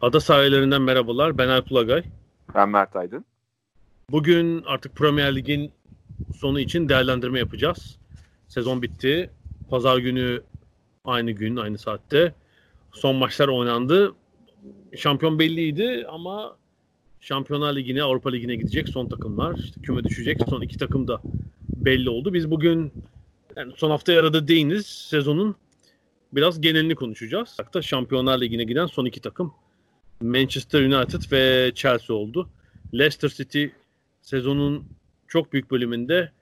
Ada sahillerinden merhabalar. Ben Alp Ulagay. Ben Mert Aydın. Bugün artık Premier Lig'in sonu için değerlendirme yapacağız. Sezon bitti. Pazar günü aynı gün, aynı saatte son maçlar oynandı. Şampiyon belliydi ama Şampiyonlar Ligi'ne, Avrupa Ligi'ne gidecek son takımlar. İşte küme düşecek son iki takım da belli oldu. Biz bugün yani son hafta arada değiniz. Sezonun biraz genelini konuşacağız. Hatta Şampiyonlar Ligi'ne giden son iki takım Manchester United ve Chelsea oldu. Leicester City sezonun çok büyük bölümünde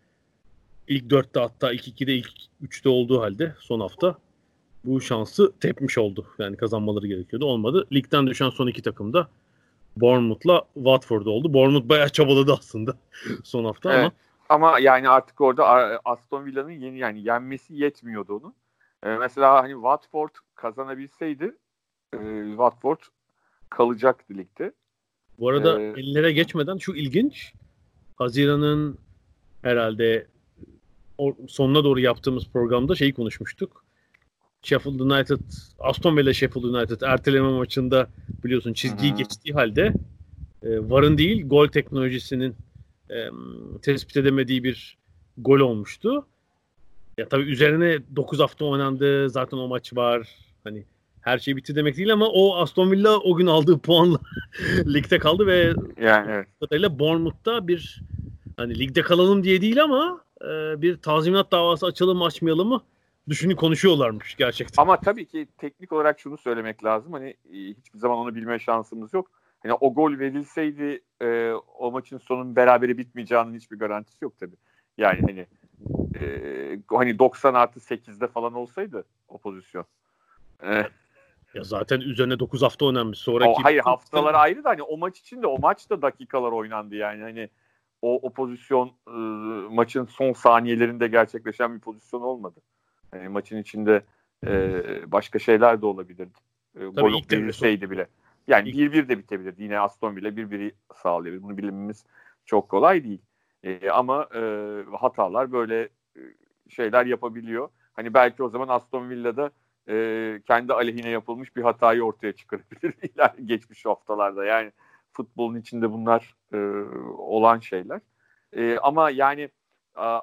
ilk dörtte hatta ilk ikide ilk üçte olduğu halde son hafta bu şansı tepmiş oldu. Yani kazanmaları gerekiyordu. Olmadı. Ligden düşen son iki takım da Bournemouth'la Watford oldu. Bournemouth bayağı çabaladı aslında son hafta evet. ama ama yani artık orada Aston Villa'nın yeni yani yenmesi yetmiyordu onu. Ee, mesela hani Watford kazanabilseydi e, Watford kalacaktı ligde. Bu arada ee, ellere geçmeden şu ilginç. Haziran'ın herhalde sonuna doğru yaptığımız programda şeyi konuşmuştuk. Sheffield United, Aston Villa Sheffield United erteleme maçında biliyorsun çizgiyi Hı-hı. geçtiği halde e, VAR'ın değil gol teknolojisinin e, tespit edemediği bir gol olmuştu. Ya tabii üzerine 9 hafta oynandı. Zaten o maç var. Hani her şey bitti demek değil ama o Aston Villa o gün aldığı puanla ligde kaldı ve yani evet. kadarıyla Bournemouth'ta bir hani ligde kalalım diye değil ama e, bir tazminat davası açalım açmayalım mı düşünü konuşuyorlarmış gerçekten. Ama tabii ki teknik olarak şunu söylemek lazım. Hani e, hiçbir zaman onu bilme şansımız yok. Hani o gol verilseydi e, o maçın sonun berabere bitmeyeceğinin hiçbir garantisi yok tabii. Yani hani e, hani 90 artı 8'de falan olsaydı o pozisyon. E, ya zaten üzerine 9 hafta oynanmış. Sonraki o, hayır haftalar ayrı da hani o maç için de o maçta dakikalar oynandı yani. Hani o, o pozisyon e, maçın son saniyelerinde gerçekleşen bir pozisyon olmadı. Yani maçın içinde e, başka şeyler de olabilirdi. E, gol verilseydi bile. Yani 1-1 de bitebilirdi. Yine Aston Villa 1-1'i sağlayabilir. Bunu bilmemiz çok kolay değil. E, ama e, hatalar böyle şeyler yapabiliyor. Hani belki o zaman Aston Villa'da e, kendi aleyhine yapılmış bir hatayı ortaya çıkarabilir geçmiş haftalarda. Yani futbolun içinde bunlar e, olan şeyler. E, ama yani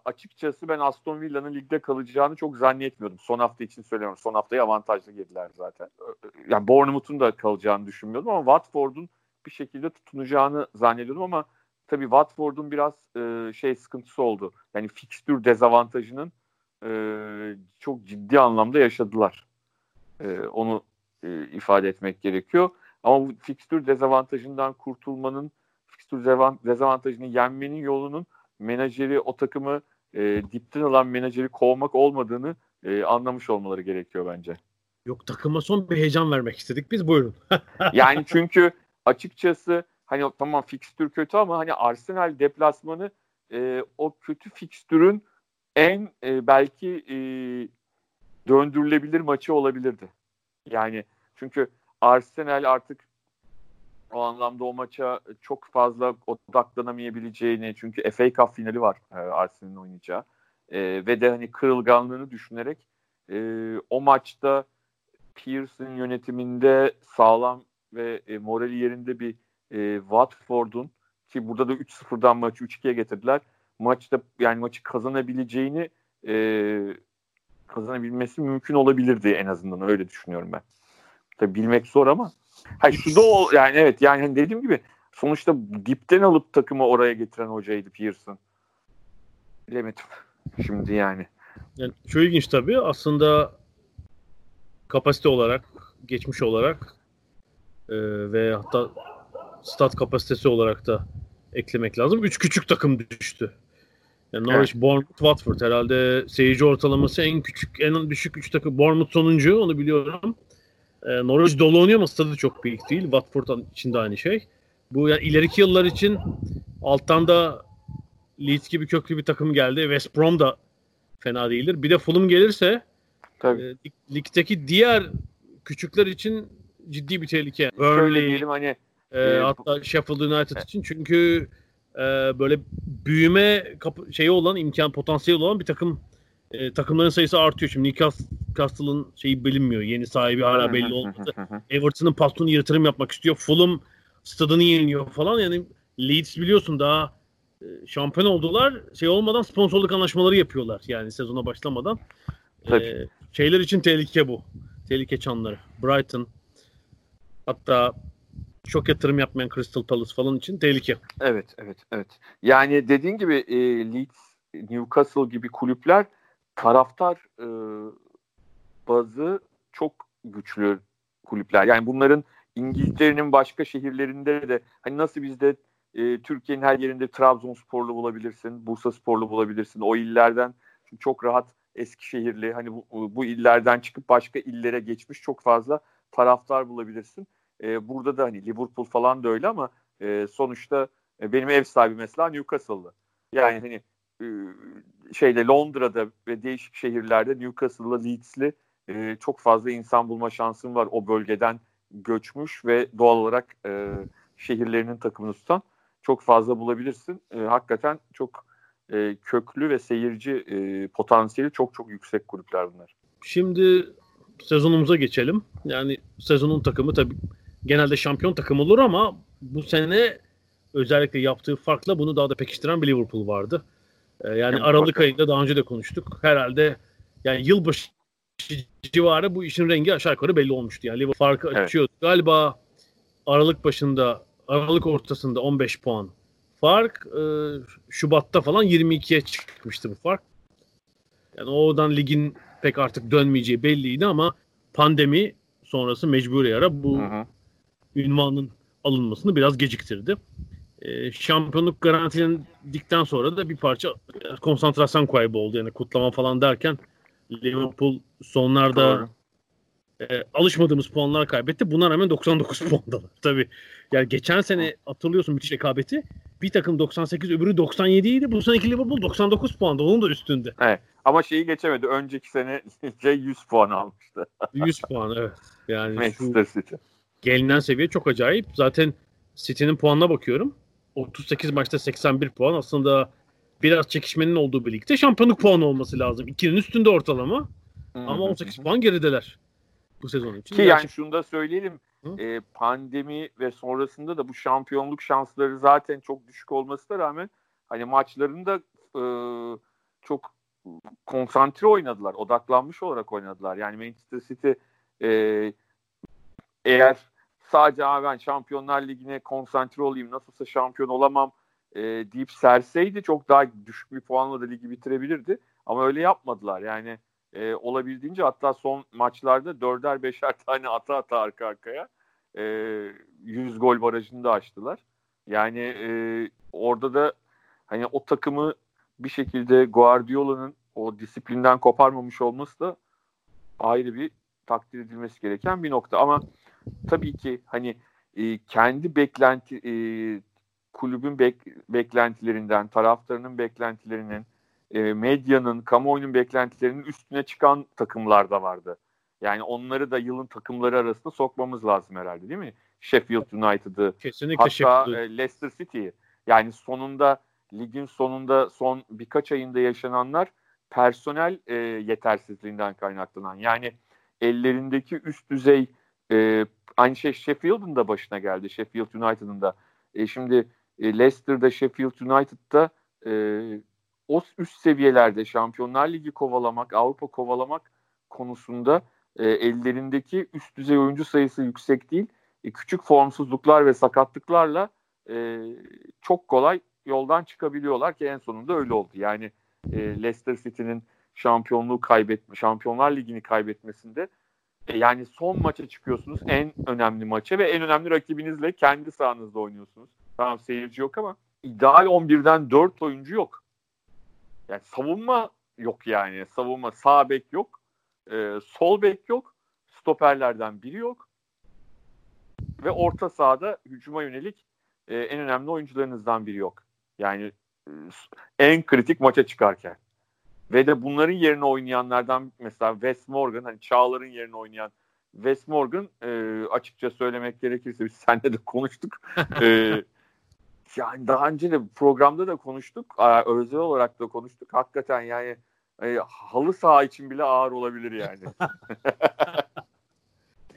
açıkçası ben Aston Villa'nın ligde kalacağını çok zannetmiyordum. Son hafta için söylüyorum. Son haftayı avantajlı girdiler zaten. Yani Bournemouth'un da kalacağını düşünmüyordum ama Watford'un bir şekilde tutunacağını zannediyordum ama tabii Watford'un biraz şey sıkıntısı oldu. Yani fikstür dezavantajının çok ciddi anlamda yaşadılar. E, onu e, ifade etmek gerekiyor. Ama bu fikstür dezavantajından kurtulmanın, fikstür dezavantajını yenmenin yolunun menajeri o takımı e, dipten alan menajeri kovmak olmadığını e, anlamış olmaları gerekiyor bence. Yok takıma son bir heyecan vermek istedik biz buyurun. yani çünkü açıkçası hani tamam fikstür kötü ama hani Arsenal deplasmanı e, o kötü fikstürün en e, belki e, döndürülebilir maçı olabilirdi. Yani çünkü Arsenal artık o anlamda o maça çok fazla odaklanamayabileceğini çünkü FA Cup finali var e, Arsenal'in oynayacağı e, ve de hani kırılganlığını düşünerek e, o maçta Pearson yönetiminde sağlam ve e, morali yerinde bir e, Watford'un ki burada da 3-0'dan maçı 3-2'ye getirdiler. Maçta yani maçı kazanabileceğini e, kazanabilmesi mümkün olabilirdi en azından öyle düşünüyorum ben. Tabii bilmek zor ama Hayır şu da o yani evet yani hani dediğim gibi sonuçta dipten alıp takımı oraya getiren hocaydı Pearson. Bilemedim. Şimdi yani. yani şu ilginç tabii aslında kapasite olarak geçmiş olarak e, ve hatta stat kapasitesi olarak da eklemek lazım. Üç küçük takım düştü. Yani Norwich, evet. Bournemouth, Watford herhalde seyirci ortalaması en küçük, en düşük 3 takım. Bournemouth sonuncu onu biliyorum. Ee, Norwich dolu oynuyor ama stadı çok büyük değil. Watford için de aynı şey. Bu yani ileriki yıllar için alttan da Leeds gibi köklü bir takım geldi. West Brom da fena değildir. Bir de Fulham gelirse Tabii. E, ligdeki diğer küçükler için ciddi bir tehlike. Burnley, diyelim hani e, e, hatta Sheffield United için çünkü e, böyle büyüme kapı, şeyi olan imkan potansiyeli olan bir takım e, takımların sayısı artıyor. Şimdi Newcastle'ın şeyi bilinmiyor. Yeni sahibi hala belli olmadı. Everton'ın patronu yatırım yapmak istiyor. Fulham stadını yeniliyor falan. Yani Leeds biliyorsun daha e, şampiyon oldular. Şey olmadan sponsorluk anlaşmaları yapıyorlar. Yani sezona başlamadan. Tabii. E, şeyler için tehlike bu. Tehlike çanları. Brighton hatta çok yatırım yapmayan Crystal Palace falan için tehlike. Evet, evet, evet. Yani dediğin gibi e, Leeds, Newcastle gibi kulüpler taraftar e, bazı çok güçlü kulüpler. Yani bunların İngiltere'nin başka şehirlerinde de hani nasıl bizde e, Türkiye'nin her yerinde Trabzonsporlu bulabilirsin, Bursa Sporlu bulabilirsin. O illerden çok rahat Eskişehirli hani bu, bu illerden çıkıp başka illere geçmiş çok fazla taraftar bulabilirsin. E, burada da hani Liverpool falan da öyle ama e, sonuçta e, benim ev sahibi mesela Newcastle'lı. Yani hani e, şeyde Londra'da ve değişik şehirlerde Newcastle'lı, Leeds'li e, çok fazla insan bulma şansın var o bölgeden göçmüş ve doğal olarak e, şehirlerinin takımını tutan çok fazla bulabilirsin. E, hakikaten çok e, köklü ve seyirci e, potansiyeli çok çok yüksek kulüpler bunlar. Şimdi sezonumuza geçelim. Yani sezonun takımı tabii genelde şampiyon takım olur ama bu sene özellikle yaptığı farkla bunu daha da pekiştiren bir Liverpool vardı. Ee, yani Aralık ayında daha önce de konuştuk. Herhalde yani yılbaşı civarı bu işin rengi aşağı yukarı belli olmuştu. Yani Liverpool farkı evet. açıyordu. Galiba Aralık başında, Aralık ortasında 15 puan fark. E, Şubat'ta falan 22'ye çıkmıştı bu fark. Yani oradan ligin pek artık dönmeyeceği belliydi ama pandemi sonrası mecburi ara bu hı. Ünvanın alınmasını biraz geciktirdi. E, şampiyonluk garantilendikten sonra da bir parça konsantrasyon kaybı oldu. Yani kutlama falan derken Liverpool sonlarda Doğru. e, alışmadığımız puanlar kaybetti. Buna rağmen 99 puandalar. Tabii yani geçen sene hatırlıyorsun müthiş rekabeti. Bir takım 98 öbürü 97 idi. Bu seneki Liverpool 99 puanda. Onun da üstünde. Evet. Ama şeyi geçemedi. Önceki sene 100 puan almıştı. 100 puan evet. Yani Manchester City. Gelinen seviye çok acayip. Zaten City'nin puanına bakıyorum. 38 maçta 81 puan. Aslında biraz çekişmenin olduğu birlikte şampiyonluk puanı olması lazım. İkinin üstünde ortalama. Ama 18 puan gerideler bu sezon için. Ki yani Gerçi... şunu da söyleyelim. E, pandemi ve sonrasında da bu şampiyonluk şansları zaten çok düşük olmasına rağmen hani maçlarında e, çok konsantre oynadılar. Odaklanmış olarak oynadılar. Yani Manchester City e, eğer sadece ben Şampiyonlar Ligi'ne konsantre olayım nasılsa şampiyon olamam e, deyip serseydi çok daha düşük bir puanla da ligi bitirebilirdi. Ama öyle yapmadılar. Yani e, olabildiğince hatta son maçlarda dörder beşer tane ata ata arka arkaya e, 100 gol barajını da açtılar. Yani e, orada da hani o takımı bir şekilde Guardiola'nın o disiplinden koparmamış olması da ayrı bir takdir edilmesi gereken bir nokta. Ama tabii ki hani e, kendi beklenti e, kulübün bek, beklentilerinden, taraftarının beklentilerinin, e, medyanın, kamuoyunun beklentilerinin üstüne çıkan takımlar da vardı. Yani onları da yılın takımları arasında sokmamız lazım herhalde değil mi? Sheffield United'ı, hatta Sheffield. E, Leicester City'yi. Yani sonunda ligin sonunda son birkaç ayında yaşananlar personel e, yetersizliğinden kaynaklanan. Yani ellerindeki üst düzey e, aynı şey Sheffield'ın da başına geldi. Sheffield United'ın da. E, şimdi e, Leicester'da, Sheffield United'da e, o üst seviyelerde Şampiyonlar Ligi kovalamak, Avrupa kovalamak konusunda e, ellerindeki üst düzey oyuncu sayısı yüksek değil. E, küçük formsuzluklar ve sakatlıklarla e, çok kolay yoldan çıkabiliyorlar ki en sonunda öyle oldu. Yani e, Leicester City'nin şampiyonluğu kaybetme, Şampiyonlar Ligi'ni kaybetmesinde yani son maça çıkıyorsunuz en önemli maça ve en önemli rakibinizle kendi sahanızda oynuyorsunuz. Tamam seyirci yok ama ideal 11'den 4 oyuncu yok. Yani savunma yok yani. Savunma sağ bek yok. E, sol bek yok. Stoperlerden biri yok. Ve orta sahada hücuma yönelik e, en önemli oyuncularınızdan biri yok. Yani e, en kritik maça çıkarken. Ve de bunların yerine oynayanlardan mesela Wes Morgan hani Çağlar'ın yerine oynayan Wes Morgan e, açıkça söylemek gerekirse biz seninle de konuştuk. e, yani daha önce de programda da konuştuk. Özel olarak da konuştuk. Hakikaten yani e, halı saha için bile ağır olabilir yani.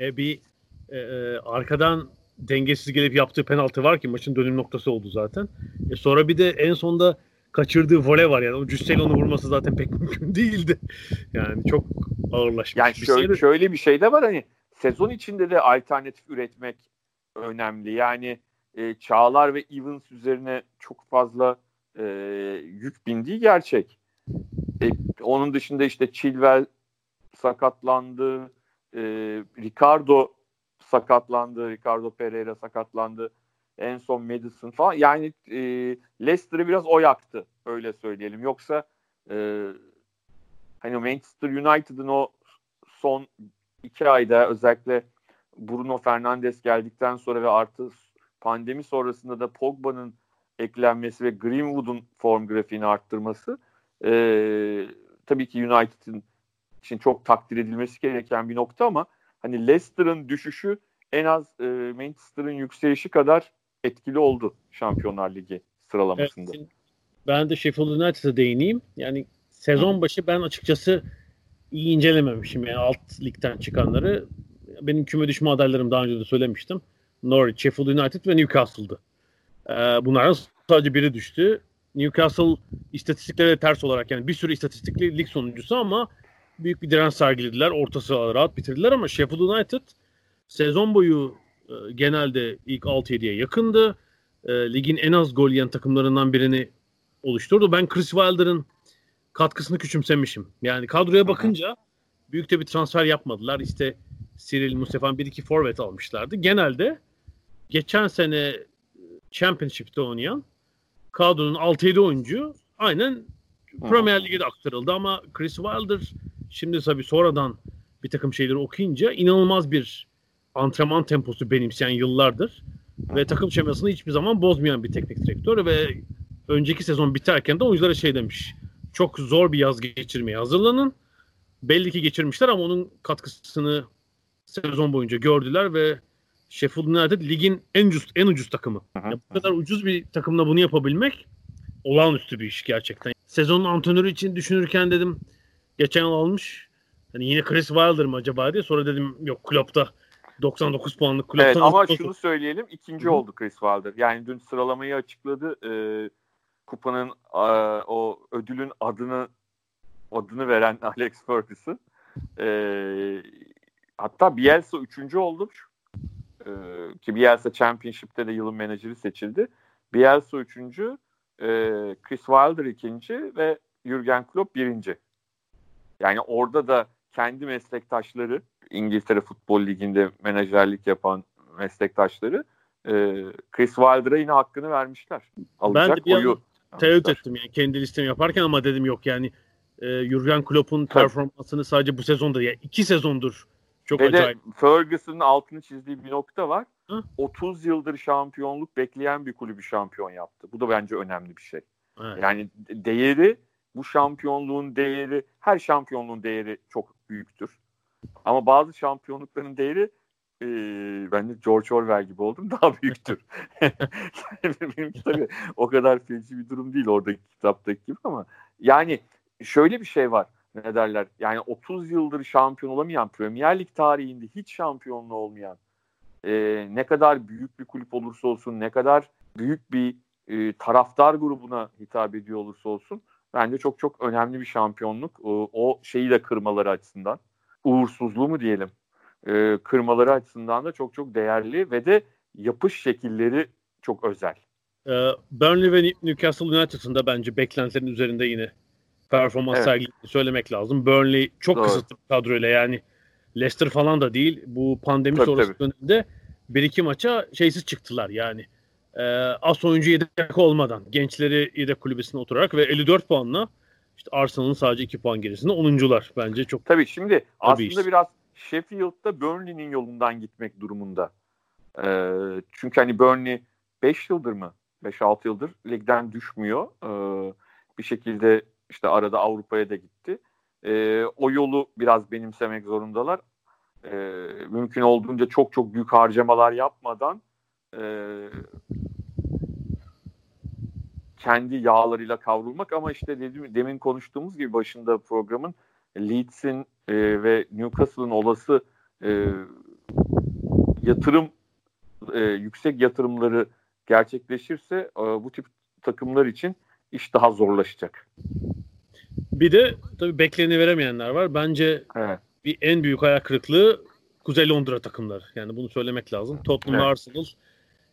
e, bir e, e, arkadan dengesiz gelip yaptığı penaltı var ki maçın dönüm noktası oldu zaten. E, sonra bir de en sonda kaçırdığı voley var yani. O cüsseli onu vurması zaten pek mümkün değildi. Yani çok ağırlaşmış. Yani şöyle, şeydi. şöyle bir şey de var hani sezon içinde de alternatif üretmek önemli. Yani e, Çağlar ve Evans üzerine çok fazla e, yük bindiği gerçek. E, onun dışında işte Chilwell sakatlandı. E, Ricardo sakatlandı. Ricardo Pereira sakatlandı. En son Madison falan. Yani e, Leicester'ı biraz o yaktı. Öyle söyleyelim. Yoksa e, hani Manchester United'ın o son iki ayda özellikle Bruno Fernandes geldikten sonra ve artı pandemi sonrasında da Pogba'nın eklenmesi ve Greenwood'un form grafiğini arttırması e, tabii ki United'ın için çok takdir edilmesi gereken bir nokta ama hani Leicester'ın düşüşü en az e, Manchester'ın yükselişi kadar etkili oldu Şampiyonlar Ligi sıralamasında. Evet, ben de Sheffield United'a değineyim. Yani sezon başı ben açıkçası iyi incelememişim yani alt ligden çıkanları. Benim küme düşme adaylarım daha önce de söylemiştim. Norwich, Sheffield United ve Newcastle'dı. Ee, bunlardan sadece biri düştü. Newcastle istatistikleri ters olarak yani bir sürü istatistikli lig sonuncusu ama büyük bir direnç sergilediler. Orta sıraları rahat bitirdiler ama Sheffield United sezon boyu genelde ilk 6-7'ye yakındı. E, ligin en az gol yiyen takımlarından birini oluşturdu. Ben Chris Wilder'ın katkısını küçümsemişim. Yani kadroya bakınca büyük de bir transfer yapmadılar. İşte Cyril Mustafa'nın bir iki forvet almışlardı. Genelde geçen sene Championship'te oynayan kadronun 6-7 oyuncu aynen Premier Lig'e de aktarıldı ama Chris Wilder şimdi tabii sonradan bir takım şeyleri okuyunca inanılmaz bir antrenman temposu benimseyen yıllardır ve takım şemasını hiçbir zaman bozmayan bir teknik direktör ve önceki sezon biterken de oyunculara şey demiş. Çok zor bir yaz geçirmeye hazırlanın. Belli ki geçirmişler ama onun katkısını sezon boyunca gördüler ve Sheffield United ligin en ucuz en ucuz takımı. Yani bu kadar ucuz bir takımla bunu yapabilmek olağanüstü bir iş gerçekten. Sezonun antrenörü için düşünürken dedim geçen yıl almış. Hani yine Chris Wilder mı acaba diye. Sonra dedim yok Klopp'ta 99 puanlık Klopp'ta. Evet ama şunu söyleyelim ikinci Hı-hı. oldu Chris Wilder. Yani dün sıralamayı açıkladı. Ee, kupanın o ödülün adını adını veren Alex Ferguson. Ee, hatta Bielsa üçüncü oldu. Ee, ki Bielsa Championship'te de yılın menajeri seçildi. Bielsa üçüncü, e, Chris Wilder ikinci ve Jurgen Klopp birinci. Yani orada da kendi meslektaşları İngiltere Futbol Ligi'nde menajerlik yapan meslektaşları e, Chris Wilder'a yine hakkını vermişler. Alacak ben de bir oyu tereddüt ettim yani kendi listemi yaparken ama dedim yok yani e, Jurgen Klopp'un performansını sadece bu sezonda ya yani iki sezondur çok Ve acayip. Ferguson'ın altını çizdiği bir nokta var. Hı? 30 yıldır şampiyonluk bekleyen bir kulübü şampiyon yaptı. Bu da bence önemli bir şey. Evet. Yani değeri bu şampiyonluğun değeri her şampiyonluğun değeri çok büyüktür. Ama bazı şampiyonlukların değeri e, ben de George Orwell gibi oldum daha büyüktür. benimki tabii o kadar feci bir durum değil oradaki kitaptaki gibi ama yani şöyle bir şey var ne derler? Yani 30 yıldır şampiyon olamayan Premier Lig tarihinde hiç şampiyonluğu olmayan e, ne kadar büyük bir kulüp olursa olsun ne kadar büyük bir e, taraftar grubuna hitap ediyor olursa olsun bence çok çok önemli bir şampiyonluk. O, o şeyi de kırmaları açısından uğursuzluğu mu diyelim e, kırmaları açısından da çok çok değerli ve de yapış şekilleri çok özel. Ee, Burnley ve Newcastle United'ın da bence beklentilerin üzerinde yine performans evet. sergilediğini söylemek lazım. Burnley çok Doğru. kısıtlı bir kadroyla yani Leicester falan da değil. Bu pandemi tabii, sonrası tabii. döneminde bir iki maça şeysiz çıktılar yani. E, as oyuncu yedek olmadan gençleri yedek kulübesine oturarak ve 54 puanla İşte Arsenal'ın sadece 2 puan gerisinde 10'uncular bence çok. Tabii şimdi Tabii aslında işte. biraz Sheffield'da Burnley'nin yolundan gitmek durumunda. Ee, çünkü hani Burnley 5 yıldır mı? 5-6 yıldır ligden düşmüyor. Ee, bir şekilde işte arada Avrupa'ya da gitti. Ee, o yolu biraz benimsemek zorundalar. Ee, mümkün olduğunca çok çok büyük harcamalar yapmadan e, kendi yağlarıyla kavrulmak ama işte dedim, demin konuştuğumuz gibi başında programın Leeds'in e, ve Newcastle'ın olası e, yatırım e, yüksek yatırımları gerçekleşirse e, bu tip takımlar için iş daha zorlaşacak. Bir de tabii bekleni veremeyenler var. Bence Evet. bir en büyük ayak kırıklığı Kuzey Londra takımları. Yani bunu söylemek lazım. Tottenham ve Evet. Arsenal.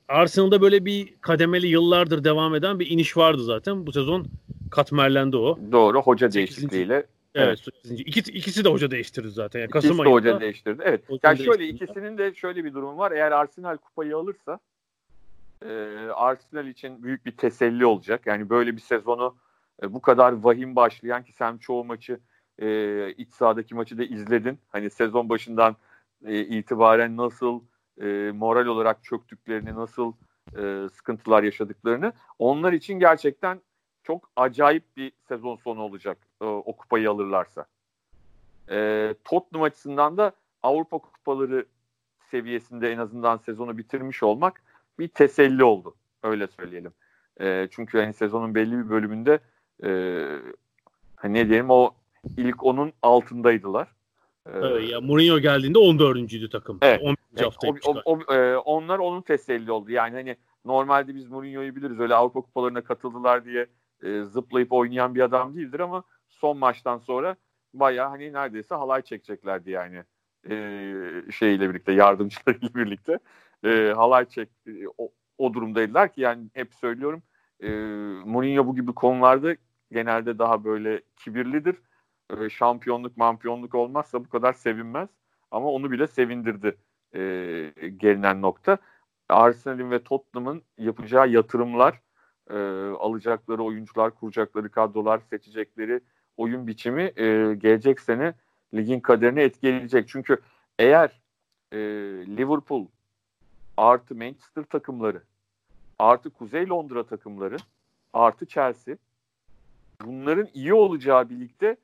Arsenal'da böyle bir kademeli yıllardır devam eden bir iniş vardı zaten. Bu sezon katmerlendi o. Doğru. Hoca değişikliğiyle Evet. sekizinci. İki, ikisi de hoca değiştirdi zaten. Yani ikisi Kasım de ayında hoca değiştirdi. Evet. hoca Yani şöyle değiştirdi. ikisinin de şöyle bir durum var. Eğer Arsenal kupayı alırsa e, Arsenal için büyük bir teselli olacak. Yani böyle bir sezonu e, bu kadar vahim başlayan ki sen çoğu maçı e, iç sahadaki maçı da izledin. Hani sezon başından e, itibaren nasıl e, moral olarak çöktüklerini, nasıl e, sıkıntılar yaşadıklarını onlar için gerçekten çok acayip bir sezon sonu olacak e, o kupayı alırlarsa. E, Tottenham açısından da Avrupa kupaları seviyesinde en azından sezonu bitirmiş olmak bir teselli oldu. Öyle söyleyelim. E, çünkü hani sezonun belli bir bölümünde e, hani ne diyelim o ilk onun altındaydılar. Evet, ya Mourinho geldiğinde 14. takım. Evet. 11. Evet, o, o, o- e, onlar onun teselli oldu. Yani hani normalde biz Mourinho'yu biliriz. Öyle Avrupa kupalarına katıldılar diye e, zıplayıp oynayan bir adam değildir ama son maçtan sonra bayağı hani neredeyse halay çekeceklerdi yani. E, şeyle birlikte, yardımcılarıyla birlikte e, halay çek e, o, o durumdaydılar ki yani hep söylüyorum e, Mourinho bu gibi konularda genelde daha böyle kibirlidir. E, şampiyonluk, mampiyonluk olmazsa bu kadar sevinmez. Ama onu bile sevindirdi e, gelinen nokta. Arsenal'in ve Tottenham'ın yapacağı yatırımlar, e, alacakları oyuncular, kuracakları kadrolar, seçecekleri oyun biçimi e, gelecek sene ligin kaderini etkileyecek. Çünkü eğer e, Liverpool artı Manchester takımları artı Kuzey Londra takımları artı Chelsea bunların iyi olacağı birlikte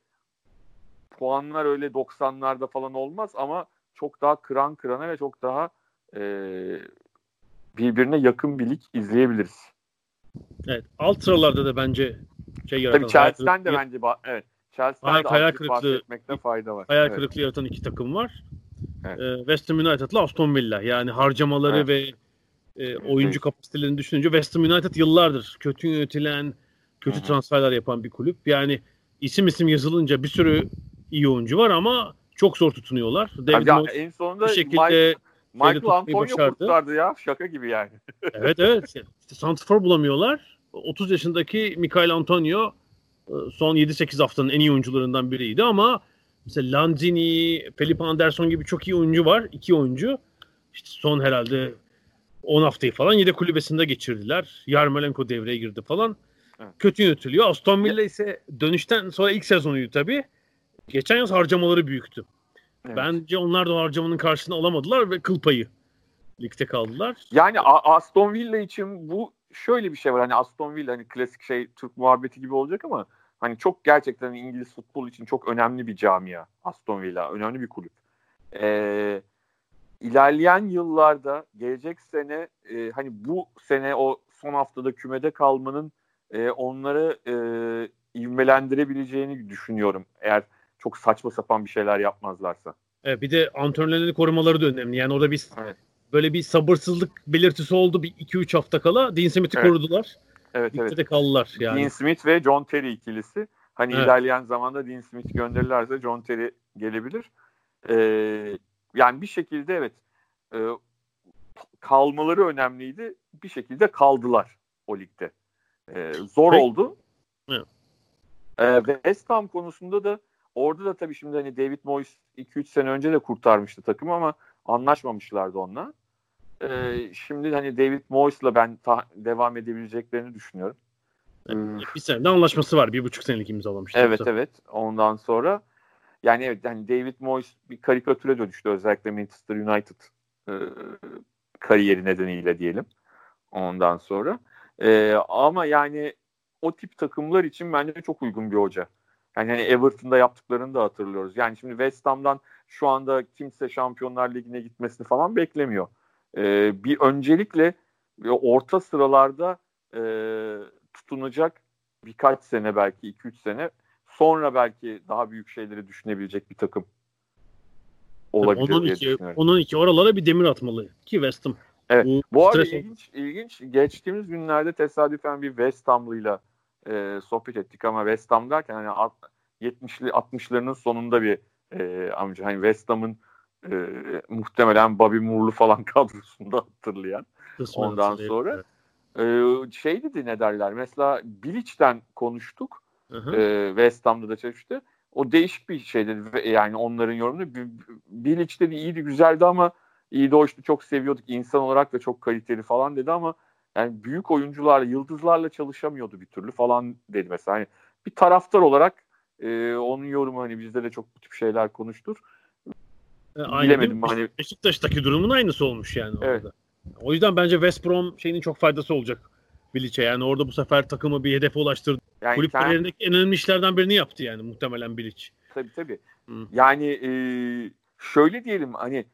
puanlar öyle 90'larda falan olmaz ama çok daha kıran kırana ve çok daha e, birbirine yakın bir lig izleyebiliriz. Evet. Alt sıralarda da bence şey yaratan. Tabii Chelsea'den de bence evet. Chelsea'den de hayal kırıklığı- fayda var. hayal Evet. kırıklığı yaratan iki takım var. Evet. Ee, West Ham United'la Aston Villa. Yani harcamaları Evet. ve e, oyuncu Evet. kapasitelerini düşününce West Ham United yıllardır kötü yönetilen, kötü Hı hı. transferler yapan bir kulüp. Yani isim isim yazılınca bir sürü iyi oyuncu var ama çok zor tutunuyorlar. David Ya, Moyes en sonunda bir Mike- şekilde Michael tutmayı Antonio kurtardı ya. Şaka gibi yani. evet evet. İşte santrfor bulamıyorlar. 30 yaşındaki Mikael Antonio e, son 7-8 haftanın en iyi oyuncularından biriydi ama mesela Lanzini, Felipe Anderson gibi çok iyi oyuncu var. iki oyuncu. İşte son herhalde 10 haftayı falan yedek kulübesinde geçirdiler. Yarmolenko devreye girdi falan. Evet. Kötü yönetiliyor. Aston Villa ise dönüşten sonra ilk sezonuydu tabii. Geçen yaz harcamaları büyüktü. Evet. Bence onlar da harcamanın karşılığını alamadılar ve kıl payı ligde kaldılar. Yani A- Aston Villa için bu şöyle bir şey var. Hani Aston Villa hani klasik şey Türk muhabbeti gibi olacak ama hani çok gerçekten İngiliz futbol için çok önemli bir camia Aston Villa. Önemli bir kulüp. Ee, ilerleyen yıllarda gelecek sene e, hani bu sene o son haftada kümede kalmanın e, onları e, ivmelendirebileceğini düşünüyorum. Eğer çok saçma sapan bir şeyler yapmazlarsa. Evet, bir de antrenörlerini korumaları da önemli. Yani orada bir Evet. böyle bir sabırsızlık belirtisi oldu bir 2-3 hafta kala. Dean Smith'i Evet. korudular. Evet Ligde evet. de kaldılar yani. Dean Smith ve John Terry ikilisi. Hani Evet. ilerleyen zamanda Dean Smith gönderirlerse John Terry gelebilir. Ee, yani bir şekilde evet e, kalmaları önemliydi. Bir şekilde kaldılar o ligde. Ee, zor Peki. oldu. Evet. Ee, West Ham konusunda da orada da tabii şimdi hani David Moyes 2-3 sene önce de kurtarmıştı takımı ama anlaşmamışlardı onunla. Ee, şimdi hani David Moyes'la ben ta- devam edebileceklerini düşünüyorum. Hmm. Bir senede anlaşması var. Bir buçuk senelik imzalamıştı. Evet yoksa. evet. Ondan sonra yani evet yani David Moyes bir karikatüre dönüştü özellikle Manchester United e, kariyeri nedeniyle diyelim. Ondan sonra. E, ama yani o tip takımlar için bence çok uygun bir hoca. Yani hani Everton'da yaptıklarını da hatırlıyoruz. Yani şimdi West Ham'dan şu anda kimse Şampiyonlar Ligi'ne gitmesini falan beklemiyor. E, bir öncelikle orta sıralarda e, tutunacak birkaç sene belki 2-3 sene sonra belki daha büyük şeyleri düşünebilecek bir takım olabilir onun diye iki. Onun iki oralara bir demir atmalı ki West Ham. Evet. Bu, Bu arada ilginç, ilginç. Geçtiğimiz günlerde tesadüfen bir West Ham'lıyla e, sohbet ettik ama West Ham derken hani 70'li 60'larının sonunda bir e, amca hani West Ham'ın e, muhtemelen Bobby Moore'lu falan kadrosunda hatırlayan. Kısmen Ondan sonra e, şey dedi ne derler mesela Bilic'ten konuştuk. E, West Ham'da da çalıştı. O değişik bir şey dedi yani onların yorumunu. Bilic dedi iyiydi güzeldi ama iyi de hoştu çok seviyorduk insan olarak da çok kaliteli falan dedi ama yani büyük oyuncularla yıldızlarla çalışamıyordu bir türlü falan dedi mesela. Yani bir taraftar olarak e, onun yorumu hani bizde de çok bu tip şeyler konuştur. E, aynı Bilemedim hani. Beşiktaş'taki durumun aynısı olmuş yani evet. orada. O yüzden bence West Brom şeyinin çok faydası olacak Bilic'e. Yani orada bu sefer takımı bir hedefe ulaştırdı. Yani Kulüp kendi... kariyerindeki en önemli işlerden birini yaptı yani muhtemelen Bilic. Tabii tabii. Hı. Yani e, şöyle diyelim hani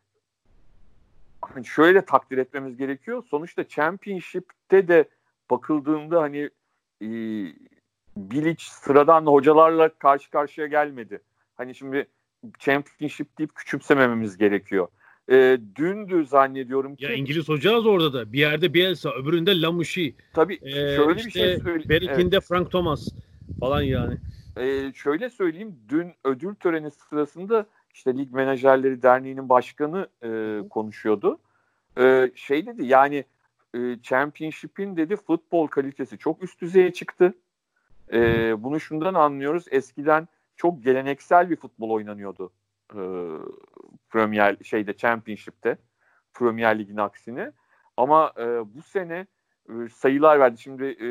hani şöyle takdir etmemiz gerekiyor. Sonuçta Championship'te de bakıldığında hani e, Bilic sıradan hocalarla karşı karşıya gelmedi. Hani şimdi Championship deyip küçümsemememiz gerekiyor. E, dündü zannediyorum ki. Ya İngiliz hocağız orada da. Bir yerde Bielsa, öbüründe Lamouchi. Tabii ee, şöyle işte bir şey söyleyeyim. Berikinde evet. Frank Thomas falan yani. E, şöyle söyleyeyim. Dün ödül töreni sırasında işte Lig Menajerleri Derneği'nin başkanı e, konuşuyordu. E, şey dedi yani e, Championship'in dedi futbol kalitesi çok üst düzeye çıktı. E, bunu şundan anlıyoruz. Eskiden çok geleneksel bir futbol oynanıyordu. E, Premier şeyde Championship'te Premier Lig'in aksine. Ama e, bu sene e, sayılar verdi. Şimdi e,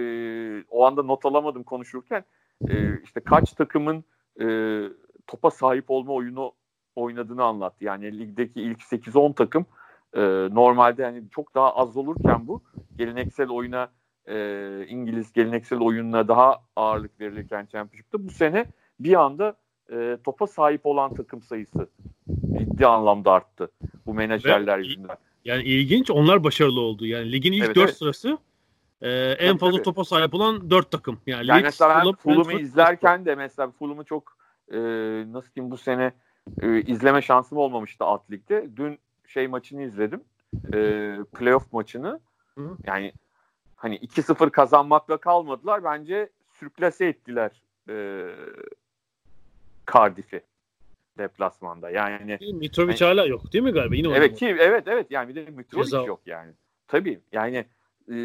o anda not alamadım konuşurken. E, işte kaç takımın e, topa sahip olma oyunu oynadığını anlattı. Yani ligdeki ilk 8-10 takım e, normalde yani çok daha az olurken bu geleneksel oyuna e, İngiliz geleneksel oyununa daha ağırlık verilirken Championship'te bu sene bir anda e, topa sahip olan takım sayısı ciddi anlamda arttı bu menajerler Ve, yüzünden. Yani ilginç onlar başarılı oldu. Yani ligin ilk evet, 4 evet. sırası e, en tabii, fazla tabii. topa sahip olan 4 takım. Yani, yani Leeds, mesela ben Fulham'ı izlerken de mesela Fulham'ı çok e, nasıl diyeyim bu sene e, izleme şansım olmamıştı alt ligde. Dün şey maçını izledim. E, playoff maçını. Hı. Yani hani 2-0 kazanmakla kalmadılar. Bence sürklase ettiler e, Cardiff'i deplasmanda. Yani Mitrovic yani, hala yok değil mi galiba? Yine evet ki evet evet yani bir de Mitrovic Ceza. yok yani. Tabii yani e,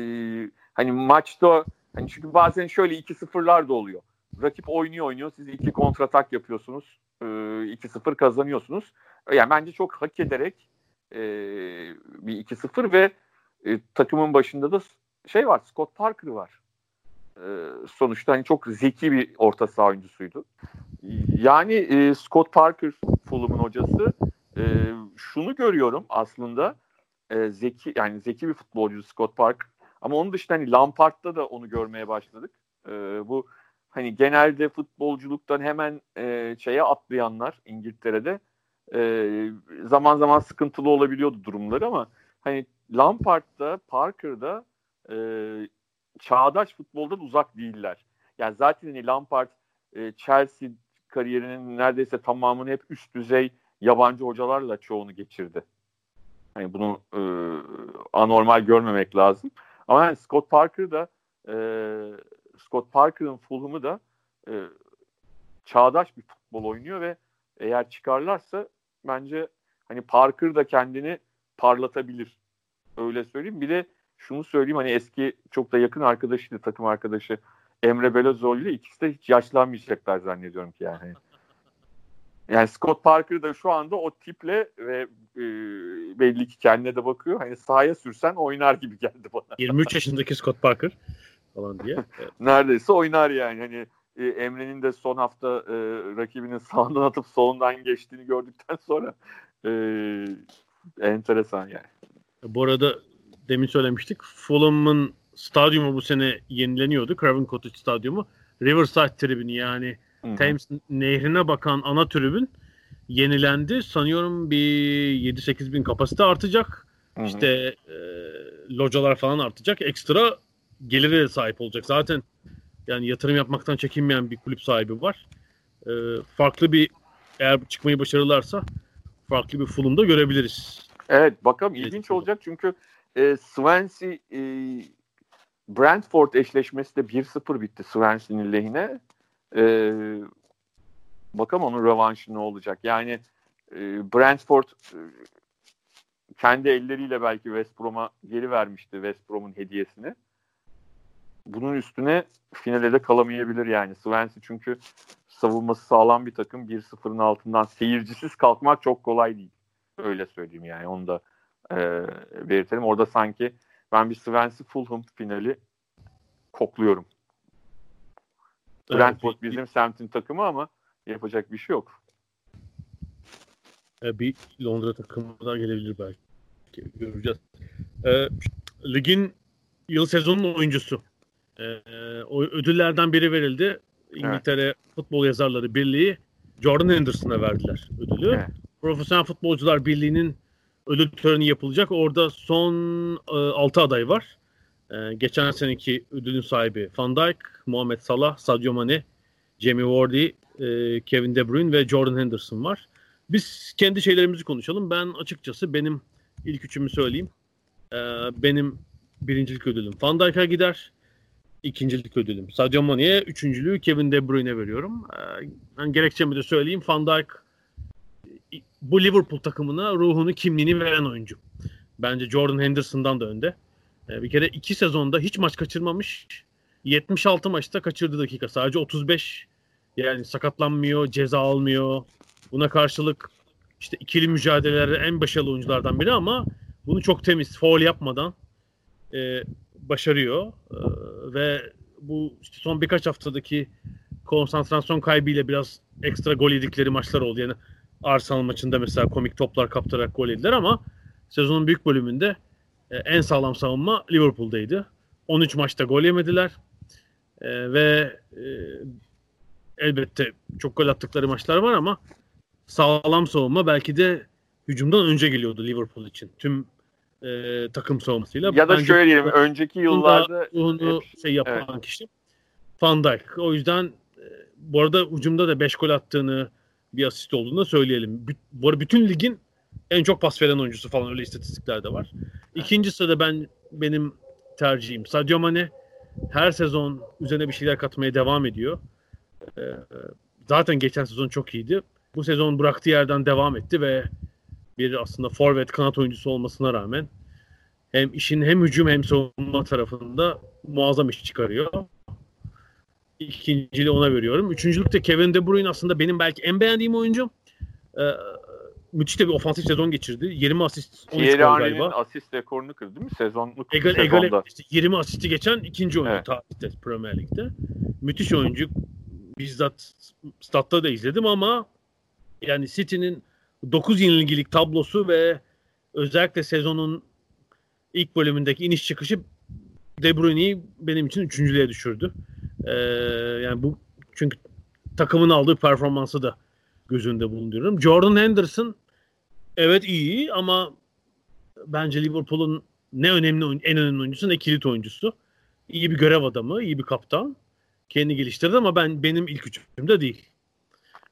hani maçta hani çünkü bazen şöyle 2-0'lar da oluyor. Rakip oynuyor oynuyor. Siz iki kontratak yapıyorsunuz. E, 2-0 kazanıyorsunuz. Yani bence çok hak ederek e, bir 2-0 ve e, takımın başında da şey var. Scott Parker var. E, sonuçta hani çok zeki bir orta saha oyuncusuydu. Yani e, Scott Parker Fulham'ın hocası e, şunu görüyorum aslında e, zeki yani zeki bir futbolcu Scott Parker ama onun dışında hani Lampard'da da onu görmeye başladık. E, bu hani genelde futbolculuktan hemen e, şeye atlayanlar İngiltere'de e, zaman zaman sıkıntılı olabiliyordu durumları ama hani Lampard'da Parker'da e, çağdaş futboldan uzak değiller. Yani zaten hani Lampard e, Chelsea kariyerinin neredeyse tamamını hep üst düzey yabancı hocalarla çoğunu geçirdi. Hani bunu e, anormal görmemek lazım. Ama yani Scott Parker da e, Scott Parker'ın Fulham'ı da e, çağdaş bir futbol oynuyor ve eğer çıkarlarsa bence hani Parker da kendini parlatabilir. Öyle söyleyeyim. Bir de şunu söyleyeyim hani eski çok da yakın arkadaşıydı takım arkadaşı Emre Belözoğlu ile ikisi de hiç yaşlanmayacaklar zannediyorum ki yani. Yani Scott Parker da şu anda o tiple ve e, belli ki kendine de bakıyor. Hani sahaya sürsen oynar gibi geldi bana. 23 yaşındaki Scott Parker. Falan diye. Neredeyse oynar yani. Hani e, Emre'nin de son hafta e, rakibinin sağından atıp solundan geçtiğini gördükten sonra e, enteresan yani. Bu arada demin söylemiştik. Fulham'ın stadyumu bu sene yenileniyordu. Craven Cottage stadyumu. Riverside tribünü yani Hı-hı. Thames nehrine bakan ana tribün yenilendi. Sanıyorum bir 7-8 bin kapasite artacak. Hı-hı. İşte e, localar falan artacak. Ekstra gelire sahip olacak. Zaten yani yatırım yapmaktan çekinmeyen bir kulüp sahibi var. E, farklı bir eğer çıkmayı başarırlarsa farklı bir Fulham'da görebiliriz. Evet bakalım ilginç olacak çünkü e, Swansea e, Brentford eşleşmesi de 1-0 bitti Swansea'nin lehine. E, bakalım onun rövanşı ne olacak. Yani e, Brentford e, kendi elleriyle belki West Brom'a geri vermişti West Brom'un hediyesini. Bunun üstüne finale de kalamayabilir yani. Swansea çünkü savunması sağlam bir takım. 1-0'ın altından seyircisiz kalkmak çok kolay değil. Öyle söyleyeyim yani. Onu da e, belirtelim. Orada sanki ben bir Swansea Fulham finali kokluyorum. Evet, Brentford bizim semtin takımı ama yapacak bir şey yok. E, bir Londra takımı da gelebilir belki. Göreceğiz. E, ligin yıl sezonun oyuncusu. E, o ödüllerden biri verildi. İngiltere evet. Futbol Yazarları Birliği Jordan Henderson'a verdiler ödülü. Evet. Profesyonel Futbolcular Birliği'nin ödül töreni yapılacak. Orada son e, 6 aday var. E, geçen seneki ödülün sahibi Van Dijk, Muhammed Salah, Sadio Mane, Jamie Vardy, e, Kevin De Bruyne ve Jordan Henderson var. Biz kendi şeylerimizi konuşalım. Ben açıkçası benim ilk üçümü söyleyeyim. E, benim birincilik ödülüm Van Dijk'a gider. İkincilik ödülüm Sadio Mane'ye, üçüncülüğü Kevin De Bruyne'e veriyorum. E, ben gerekçemi de söyleyeyim. Van Dijk bu Liverpool takımına ruhunu, kimliğini veren oyuncu. Bence Jordan Henderson'dan da önde. E, bir kere iki sezonda hiç maç kaçırmamış. 76 maçta kaçırdı dakika. Sadece 35 yani sakatlanmıyor, ceza almıyor. Buna karşılık işte ikili mücadelelerde en başarılı oyunculardan biri ama bunu çok temiz, foul yapmadan e, başarıyor. E, ve bu işte son birkaç haftadaki konsantrasyon kaybıyla biraz ekstra gol yedikleri maçlar oldu. Yani Arsenal maçında mesela komik toplar kaptırarak gol yediler ama sezonun büyük bölümünde e, en sağlam savunma Liverpool'daydı. 13 maçta gol yemediler. E, ve e, elbette çok gol attıkları maçlar var ama sağlam savunma belki de hücumdan önce geliyordu Liverpool için. Tüm e, takım savunmasıyla. Ya da Bence şöyle diyelim önceki yıllarda hep, şey yapan evet. kişi Van Dijk. O yüzden e, bu arada hücumda da 5 gol attığını bir asist olduğunu söyleyelim. Bu arada bütün ligin en çok pas veren oyuncusu falan öyle istatistikler de var. İkinci sırada ben benim tercihim Sadio Mane her sezon üzerine bir şeyler katmaya devam ediyor. Ee, zaten geçen sezon çok iyiydi. Bu sezon bıraktığı yerden devam etti ve bir aslında forvet kanat oyuncusu olmasına rağmen hem işin hem hücum hem savunma tarafında muazzam iş çıkarıyor. İkinciliği ona veriyorum. Üçüncülükte Kevin De Bruyne aslında benim belki en beğendiğim oyuncum. Ee, müthiş de bir ofansif sezon geçirdi. 20 asist 13 gol galiba. asist rekorunu kırdı değil mi? Sezonluk Egal, sezonda. işte 20 asisti geçen ikinci oyuncu evet. tarihte Premier Lig'de. Müthiş oyuncu. Bizzat statta da izledim ama yani City'nin 9 yenilgilik tablosu ve özellikle sezonun ilk bölümündeki iniş çıkışı De Bruyne'yi benim için üçüncülüğe düşürdü. Ee, yani bu çünkü takımın aldığı performansı da göz önünde bulunduruyorum. Jordan Henderson evet iyi ama bence Liverpool'un ne önemli en önemli oyuncusu ne kilit oyuncusu. İyi bir görev adamı, iyi bir kaptan. Kendi geliştirdi ama ben benim ilk üçümde değil.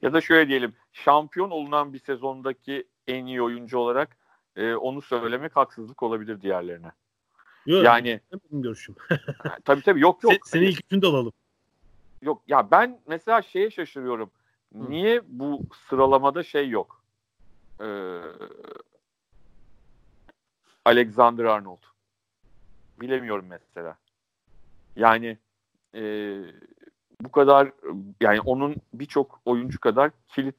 Ya da şöyle diyelim, şampiyon olunan bir sezondaki en iyi oyuncu olarak e, onu söylemek haksızlık olabilir diğerlerine. Yok, yani benim görüşüm. tabii tabii yok yok. Sen, seni ilk üçünde alalım. Yok ya ben mesela şeye şaşırıyorum. Hı. Niye bu sıralamada şey yok? Ee, Alexander Arnold. Bilemiyorum mesela. Yani e, bu kadar yani onun birçok oyuncu kadar kilit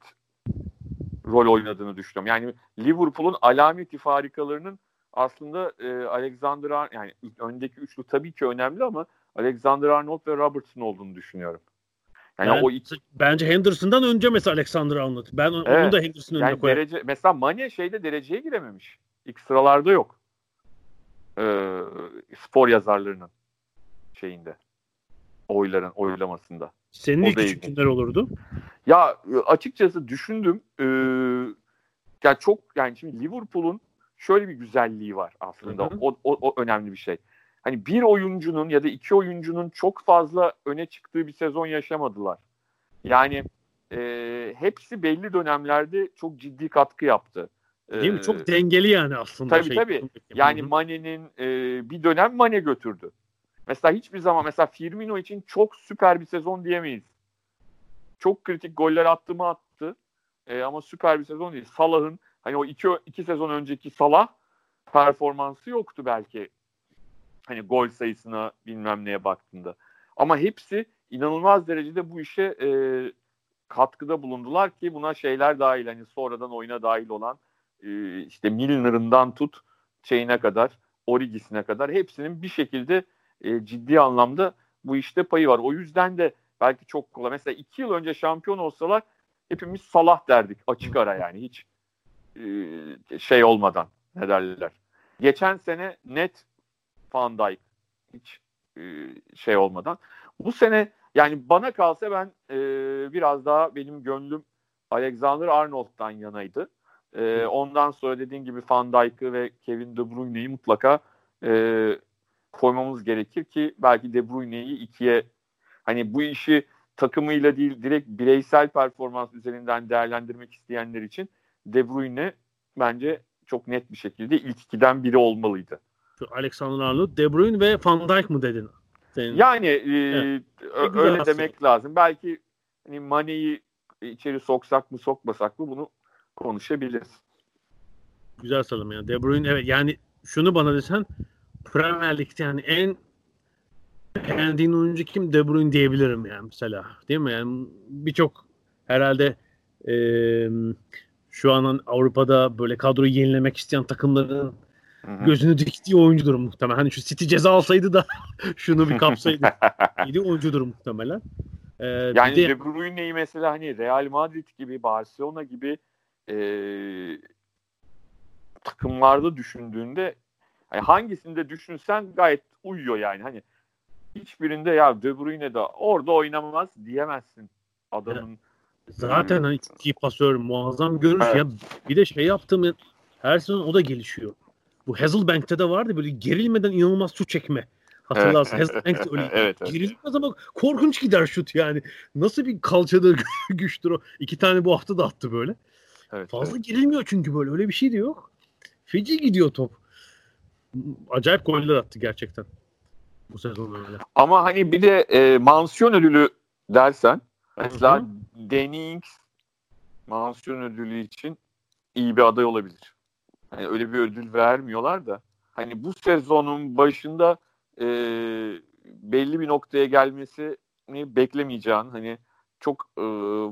rol oynadığını düşünüyorum. Yani Liverpool'un alameti farikalarının aslında e, Alexander Arnold yani öndeki üçlü tabii ki önemli ama Alexander Arnold ve Robertson olduğunu düşünüyorum. Yani ben, o iki... bence Henderson'dan önce mesela Alexander Arnold. Ben evet. onu da Henderson'ın yani önüne koyarım. Derece, mesela Mane şeyde dereceye girememiş. İlk sıralarda yok. Ee, spor yazarlarının şeyinde. Oyların oylamasında. Senin o ilk üç kimler olurdu? Ya açıkçası düşündüm. Ee, yani çok yani şimdi Liverpool'un şöyle bir güzelliği var aslında. Hı hı. O, o, o önemli bir şey. Hani bir oyuncunun ya da iki oyuncunun çok fazla öne çıktığı bir sezon yaşamadılar. Yani e, hepsi belli dönemlerde çok ciddi katkı yaptı. Değil mi? Çok dengeli yani aslında. Tabii şey. tabii. Yani Mane'nin e, bir dönem Mane götürdü. Mesela hiçbir zaman mesela Firmino için çok süper bir sezon diyemeyiz. Çok kritik goller attı mı attı. E, ama süper bir sezon değil. Salah'ın hani o iki, iki sezon önceki Salah performansı yoktu belki. Hani gol sayısına bilmem neye baktığında. Ama hepsi inanılmaz derecede bu işe e, katkıda bulundular ki buna şeyler dahil hani sonradan oyuna dahil olan e, işte Milner'ından tut şeyine kadar Origis'ine kadar hepsinin bir şekilde e, ciddi anlamda bu işte payı var. O yüzden de belki çok kolay. Mesela iki yıl önce şampiyon olsalar hepimiz Salah derdik açık ara yani hiç e, şey olmadan ne derler. Geçen sene net Van Dijk hiç e, şey olmadan. Bu sene yani bana kalsa ben e, biraz daha benim gönlüm Alexander Arnold'dan yanaydı. E, ondan sonra dediğin gibi Van Dijk'ı ve Kevin De Bruyne'yi mutlaka e, koymamız gerekir ki belki De Bruyne'yi ikiye hani bu işi takımıyla değil direkt bireysel performans üzerinden değerlendirmek isteyenler için De Bruyne bence çok net bir şekilde ilk ikiden biri olmalıydı. Alexander Arnold, De Bruyne ve Van Dijk mı dedin? Senin? Yani e, evet. öyle aslında. demek lazım. Belki hani Mane'yi içeri soksak mı sokmasak mı bunu konuşabiliriz. Güzel sıralama yani. De Bruyne evet yani şunu bana desen Premier Lig'de yani en beğendiğin oyuncu kim De Bruyne diyebilirim yani mesela. Değil mi? Yani birçok herhalde e, şu an Avrupa'da böyle kadroyu yenilemek isteyen takımların Hı-hı. gözünü diktiği oyuncudur muhtemelen. Hani şu City ceza alsaydı da şunu bir kapsaydı. İyi oyuncudur muhtemelen. Ee, yani de... De Bruyne'yi mesela hani Real Madrid gibi, Barcelona gibi e, takımlarda düşündüğünde hani hangisinde düşünsen gayet uyuyor yani. Hani hiçbirinde ya De Bruyne de orada oynamaz diyemezsin adamın. Zaten hani çok iyi pasör, muazzam görünüş. Evet. Ya bir de şey yaptım her sezon o da gelişiyor. Bu Hazelbank'te de vardı böyle gerilmeden inanılmaz şut çekme. Hatırlarsın evet. Hazelbank öyle evet, evet. gerilmez ama korkunç gider şut yani. Nasıl bir kalçadır güçtür o. İki tane bu hafta da attı böyle. Evet, Fazla evet. gerilmiyor çünkü böyle öyle bir şey de yok. Feci gidiyor top. Acayip goller attı gerçekten. Bu sezon öyle. Ama hani bir de e, mansiyon ödülü dersen mesela Dennings mansiyon ödülü için iyi bir aday olabilir. Hani öyle bir ödül vermiyorlar da hani bu sezonun başında e, belli bir noktaya gelmesini beklemeyeceğin hani çok e,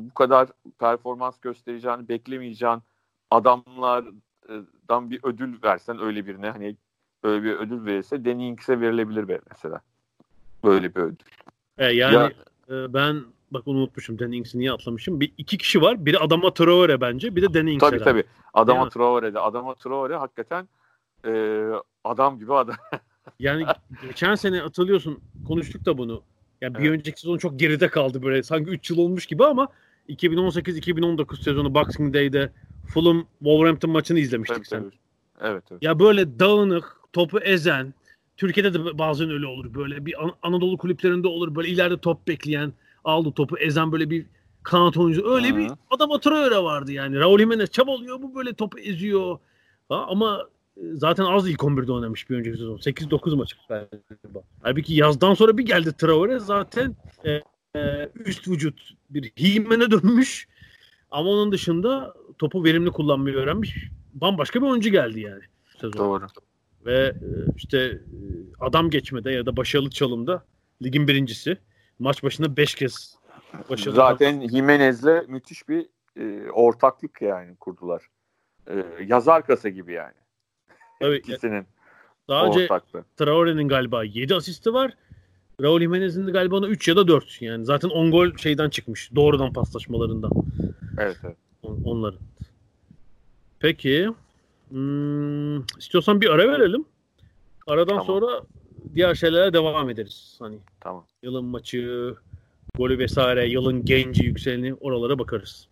bu kadar performans göstereceğini beklemeyeceğin adamlardan bir ödül versen öyle birine hani böyle bir ödül verirse Dennings'e verilebilir mesela. Böyle bir ödül. E, yani ya, e, ben bak onu unutmuşum Dennings'i niye atlamışım. Bir iki kişi var. Biri Adama Traore bence. Bir de Dennings. Tabii herhalde. tabii. Adama Traore'de. Adama Traore hakikaten e, adam gibi adam. yani geçen sene hatırlıyorsun konuştuk da bunu. Yani evet. bir önceki sezon çok geride kaldı böyle. Sanki 3 yıl olmuş gibi ama 2018-2019 sezonu Boxing Day'de Fulham Wolverhampton maçını izlemiştik evet, sen. Evet, evet. Ya böyle dağınık, topu ezen, Türkiye'de de bazen öyle olur. Böyle bir An- Anadolu kulüplerinde olur. Böyle ileride top bekleyen, aldı topu ezen böyle bir kanat oyuncu. Öyle Hı-hı. bir adam Traore vardı yani. Raul Jimenez çabalıyor bu böyle topu eziyor. Ha, ama e, zaten az ilk 11'de oynamış bir önceki sezon. 8-9 maç galiba. Halbuki yazdan sonra bir geldi Traore zaten e, e, üst vücut bir himene dönmüş. Ama onun dışında topu verimli kullanmayı öğrenmiş. Bambaşka bir oyuncu geldi yani. Sezon. Doğru. Ve e, işte e, adam geçmede ya da başarılı çalımda ligin birincisi. Maç başında 5 kez başarılı. Zaten Jimenez'le müthiş bir e, ortaklık yani kurdular. E, yazar kasa gibi yani. Evet. İkisinin Daha önce Traore'nin galiba 7 asisti var. Raul Jimenez'in de galiba ona 3 ya da 4 yani. Zaten 10 gol şeyden çıkmış. Doğrudan paslaşmalarından. Evet evet. On- onların. Peki. Hmm, istiyorsan bir ara verelim. Aradan Tamam. sonra diğer şeylere devam ederiz. Hani Tamam. yılın maçı, golü vesaire, yılın genci yükseleni oralara bakarız.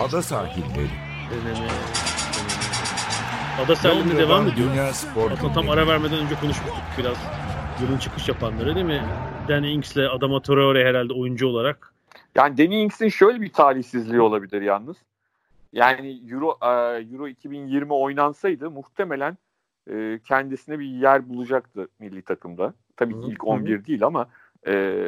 Ada sahilleri. Deneme. Ada sahilinde devam ediyor. Dünya spor Aslında tam ara vermeden önce konuşmuştuk biraz. Yılın çıkış yapanları değil mi? Danny Ings'le Adama Traore herhalde oyuncu olarak. Yani Danny Ings'in şöyle bir talihsizliği olabilir yalnız. Yani Euro e, Euro 2020 oynansaydı muhtemelen e, kendisine bir yer bulacaktı milli takımda. Tabii ki ilk 11 değil ama e,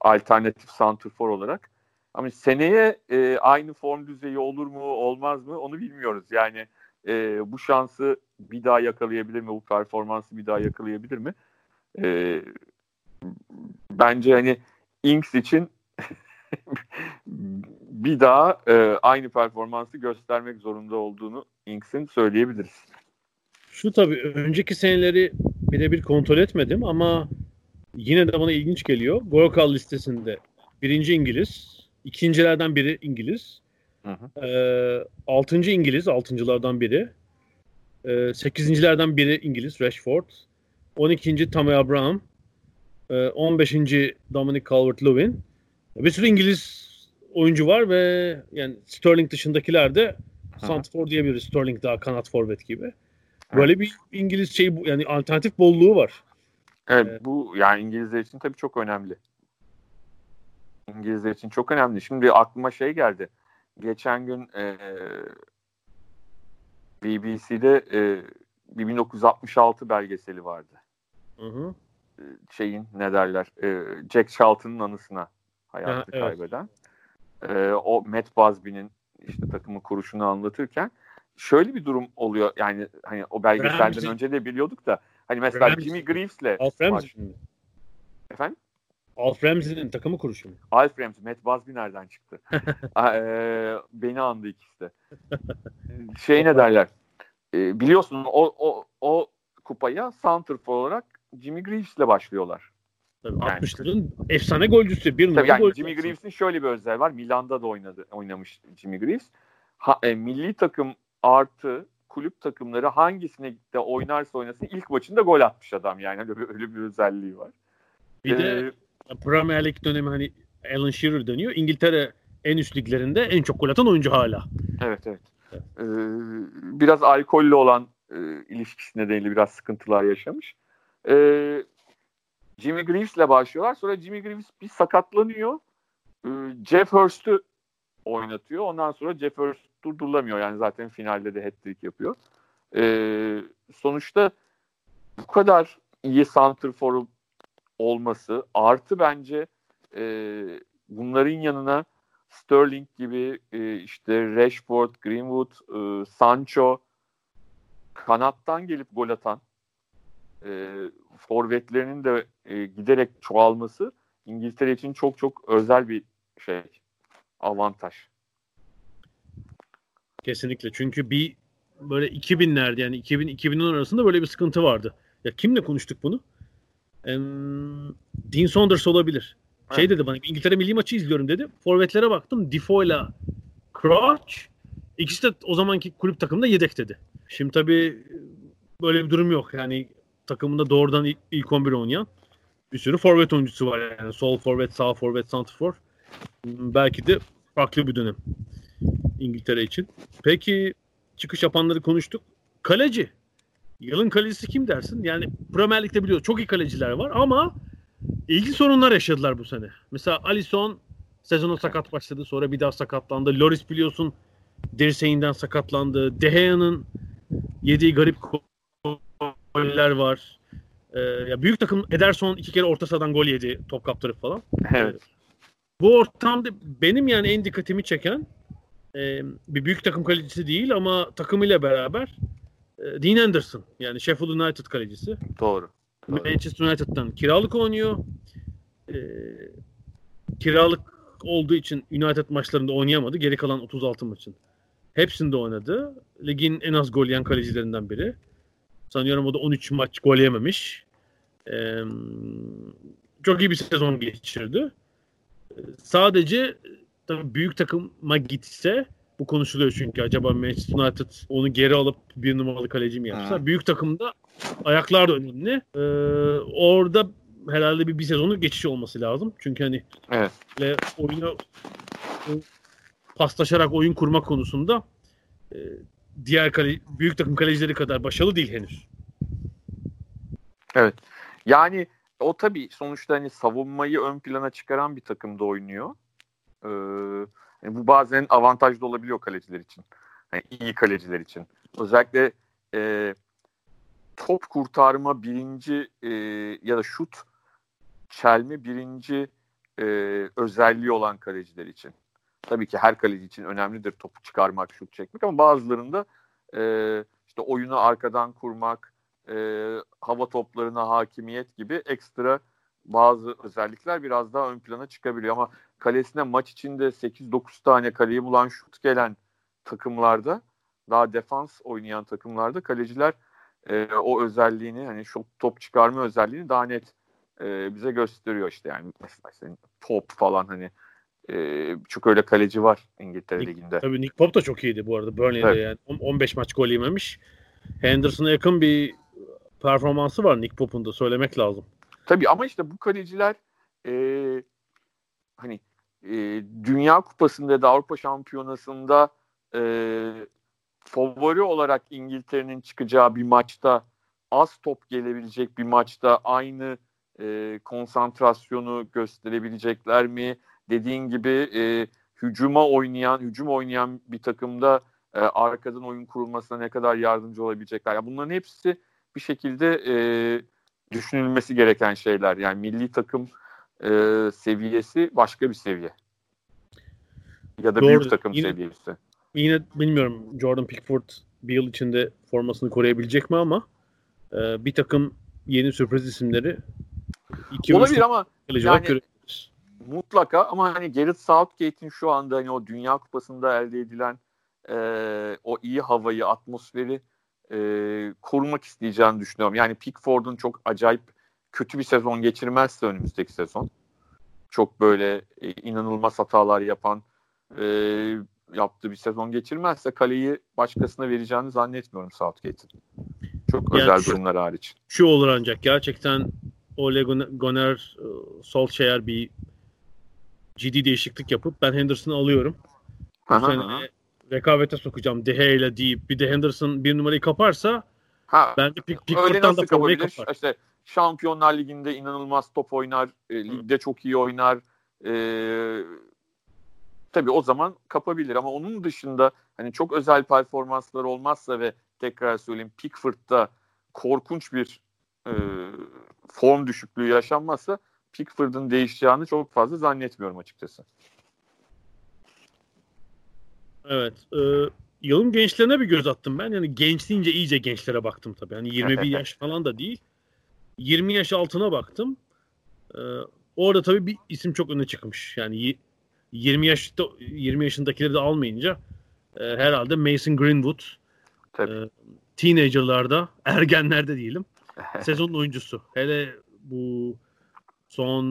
alternatif santrfor olarak. Ama seneye e, aynı form düzeyi olur mu olmaz mı onu bilmiyoruz. Yani e, bu şansı bir daha yakalayabilir mi? Bu performansı bir daha yakalayabilir mi? E, bence hani Ings için bir daha e, aynı performansı göstermek zorunda olduğunu Inks'in söyleyebiliriz. Şu tabii önceki seneleri birebir kontrol etmedim ama yine de bana ilginç geliyor. Gol listesinde birinci İngiliz, ikincilerden biri İngiliz, Hı hı. Ee, altıncı İngiliz, altıncılardan biri. Ee, sekizincilerden biri İngiliz, Rashford. On ikinci Tammy Abraham. Ee, on beşinci Dominic Calvert-Lewin. Bir sürü İngiliz oyuncu var ve yani Sterling dışındakiler de hı. Santrfor diyebiliriz. Sterling daha kanat forvet gibi. Böyle bir İngiliz şey bu- yani alternatif bolluğu var. Evet, Evet. bu yani İngilizler için tabii çok önemli. İngilizler için çok önemli. Şimdi aklıma şey geldi. Geçen gün e, BBC'de e, bir 1966 belgeseli vardı. Hı hı. E, şeyin ne derler e, Jack Charlton'ın anısına hayatını Ha, evet. kaybeden. E, o Matt Busby'nin işte takımın kuruşunu anlatırken şöyle bir durum oluyor. Yani hani o belgeselden Ramsey. önce de biliyorduk da hani mesela Ramsey. Jimmy Greaves'le Alf mi? efendim Alf Ramsey'nin takımı kuruşu mu? Alf Ramsey, Matt Busby nereden çıktı? Eee, beni andı ikisi de. şey ne derler? Ee, biliyorsun o, o, o kupaya Santrfor olarak Jimmy Greaves'le başlıyorlar. Tabii Yani- 60'ların efsane golcüsü. Bir Tabii yani golcüsü. Jimmy Greaves'in şöyle bir özelliği var. Milan'da da oynadı, oynamış Jimmy Greaves. Ha, e, milli takım artı kulüp takımları hangisine de oynarsa oynasın ilk maçında gol atmış adam yani öyle bir, öyle bir özelliği var. Bir de Ee, Premier Lig dönemi hani Alan Shearer dönüyor. İngiltere en üst liglerinde en çok gol atan oyuncu hala. Evet evet. Ee, biraz alkollü olan e, ilişkisi nedeniyle biraz sıkıntılar yaşamış. Ee, Jimmy Greaves'le başlıyorlar. Sonra Jimmy Greaves bir sakatlanıyor. Ee, Jeff Hurst'ü oynatıyor. Ondan sonra Jeff Hurst durdurulamıyor. Yani zaten finalde de hat-trick yapıyor. Ee, sonuçta bu kadar iyi santrforu olması artı bence e, bunların yanına Sterling gibi e, işte Rashford, Greenwood, e, Sancho kanattan gelip gol atan e, forvetlerinin de e, giderek çoğalması İngiltere için çok çok özel bir şey avantaj. Kesinlikle. Çünkü bir böyle 2000'lerde yani 2000 2010 arasında böyle bir sıkıntı vardı. Ya kimle konuştuk bunu? Em, Dean Saunders olabilir. Şey Evet. dedi bana İngiltere milli maçı izliyorum dedi. Forvetlere baktım. Defoe'la Crouch ikisi de o zamanki kulüp takımında yedek dedi. Şimdi tabii böyle bir durum yok. Yani takımında doğrudan ilk, ilk 11 oynayan bir sürü forvet oyuncusu var yani. Sol forvet, sağ forvet, santrfor. Hmm, Belki de farklı bir dönem İngiltere için. Peki çıkış yapanları konuştuk. Kaleci. Yılın kalecisi kim dersin? Yani Premier Lig'de biliyor çok iyi kaleciler var ama ilgi sorunlar yaşadılar bu sene. Mesela Alisson sezona sakat başladı sonra bir daha sakatlandı. Loris biliyorsun dirseğinden sakatlandı. De Gea'nın yediği garip goller var. Ee, ya büyük takım Ederson iki kere orta sahadan gol yedi top kaptırıp falan. Evet. Bu ortamda benim yani en dikkatimi çeken e, bir büyük takım kalecisi değil ama takımıyla beraber e, Dean Anderson yani Sheffield United kalecisi. Doğru. Doğru. Manchester United'dan kiralık oynuyor. E, kiralık olduğu için United maçlarında oynayamadı. Geri kalan 36 maçın Hepsinde oynadı. Ligin en az gol yiyen kalecilerinden biri. Sanıyorum o da 13 maç gol yememiş. Ee, çok iyi bir sezon geçirdi. Sadece tabii büyük takıma gitse bu konuşuluyor çünkü acaba Manchester United onu geri alıp bir numaralı kaleci mi yapsa? Ha. Büyük takımda ayaklar da önemli. Ee, orada herhalde bir, bir sezonu geçiş olması lazım. Çünkü hani Evet. oyuna o paslaşarak oyun kurma konusunda e, diğer kale, büyük takım kalecileri kadar başarılı değil henüz. Evet. Yani o tabii sonuçta hani savunmayı ön plana çıkaran bir takımda oynuyor. Ee, yani bu bazen avantajlı olabiliyor kaleciler için. Yani iyi kaleciler için. Özellikle e, top kurtarma birinci e, ya da şut çelme birinci e, özelliği olan kaleciler için. Tabii ki her kaleci için önemlidir topu çıkarmak, şut çekmek ama bazılarında e, işte oyunu arkadan kurmak, e, hava toplarına hakimiyet gibi ekstra bazı özellikler biraz daha ön plana çıkabiliyor. Ama kalesine maç içinde 8-9 tane kaleyi bulan şut gelen takımlarda daha defans oynayan takımlarda kaleciler e, o özelliğini hani şut top çıkarma özelliğini daha net e, bize gösteriyor işte. Yani mesela senin top falan hani e, çok öyle kaleci var İngiltere Nick- Ligi'nde. Tabii Nick Pope da çok iyiydi bu arada Burnley'de Evet. yani. On- 15 maç gol yememiş. Henderson'a yakın bir performansı var Nick Pope'un da söylemek lazım. Tabii ama işte bu kaleciler e, hani e, Dünya Kupası'nda da Avrupa Şampiyonası'nda e, favori olarak İngiltere'nin çıkacağı bir maçta az top gelebilecek bir maçta aynı e, konsantrasyonu gösterebilecekler mi? Dediğin gibi e, hücuma oynayan, hücum oynayan bir takımda e, arkadan oyun kurulmasına ne kadar yardımcı olabilecekler? Yani bunların hepsi bir şekilde e, düşünülmesi gereken şeyler. Yani milli takım e, seviyesi başka bir seviye. Ya da Doğru. büyük takım Yine- seviyesi. Yine bilmiyorum Jordan Pickford bir yıl içinde formasını koruyabilecek mi ama e, bir takım yeni sürpriz isimleri iki Olabilir ama yani- görebiliriz. Mutlaka ama hani Gareth Southgate'in şu anda hani o Dünya Kupası'nda elde edilen e, o iyi havayı, atmosferi e, korumak isteyeceğini düşünüyorum. Yani Pickford'un çok acayip kötü bir sezon geçirmezse önümüzdeki sezon çok böyle e, inanılmaz hatalar yapan e, yaptığı bir sezon geçirmezse kaleyi başkasına vereceğini zannetmiyorum Southgate'in. Çok Yani özel şu- durumlar hariç. Şu olur ancak gerçekten Ole Gunnar- Solskjaer bir ciddi değişiklik yapıp ben Henderson'ı alıyorum. Bu Aha, sene aha. rekabete sokacağım Dehe ile deyip bir de Henderson bir numarayı kaparsa Ha, bence Pick, Pickford'dan da formayı kapar. İşte Şampiyonlar Ligi'nde inanılmaz top oynar, e, ligde çok iyi oynar. E, tabii o zaman kapabilir ama onun dışında hani çok özel performanslar olmazsa ve tekrar söyleyeyim Pickford'da korkunç bir e, form düşüklüğü yaşanmazsa Pickford'un değişeceğini çok fazla zannetmiyorum açıkçası. Evet. E, yılın gençlerine bir göz attım ben. Yani genç deyince iyice gençlere baktım tabii. Yani 21 yaş falan da değil. 20 yaş altına baktım. E, orada tabii bir isim çok öne çıkmış. Yani y- 20 yaşta 20 yaşındakileri de almayınca e, herhalde Mason Greenwood Tabii. e, teenagerlarda, ergenlerde diyelim. Sezonun oyuncusu. Hele bu son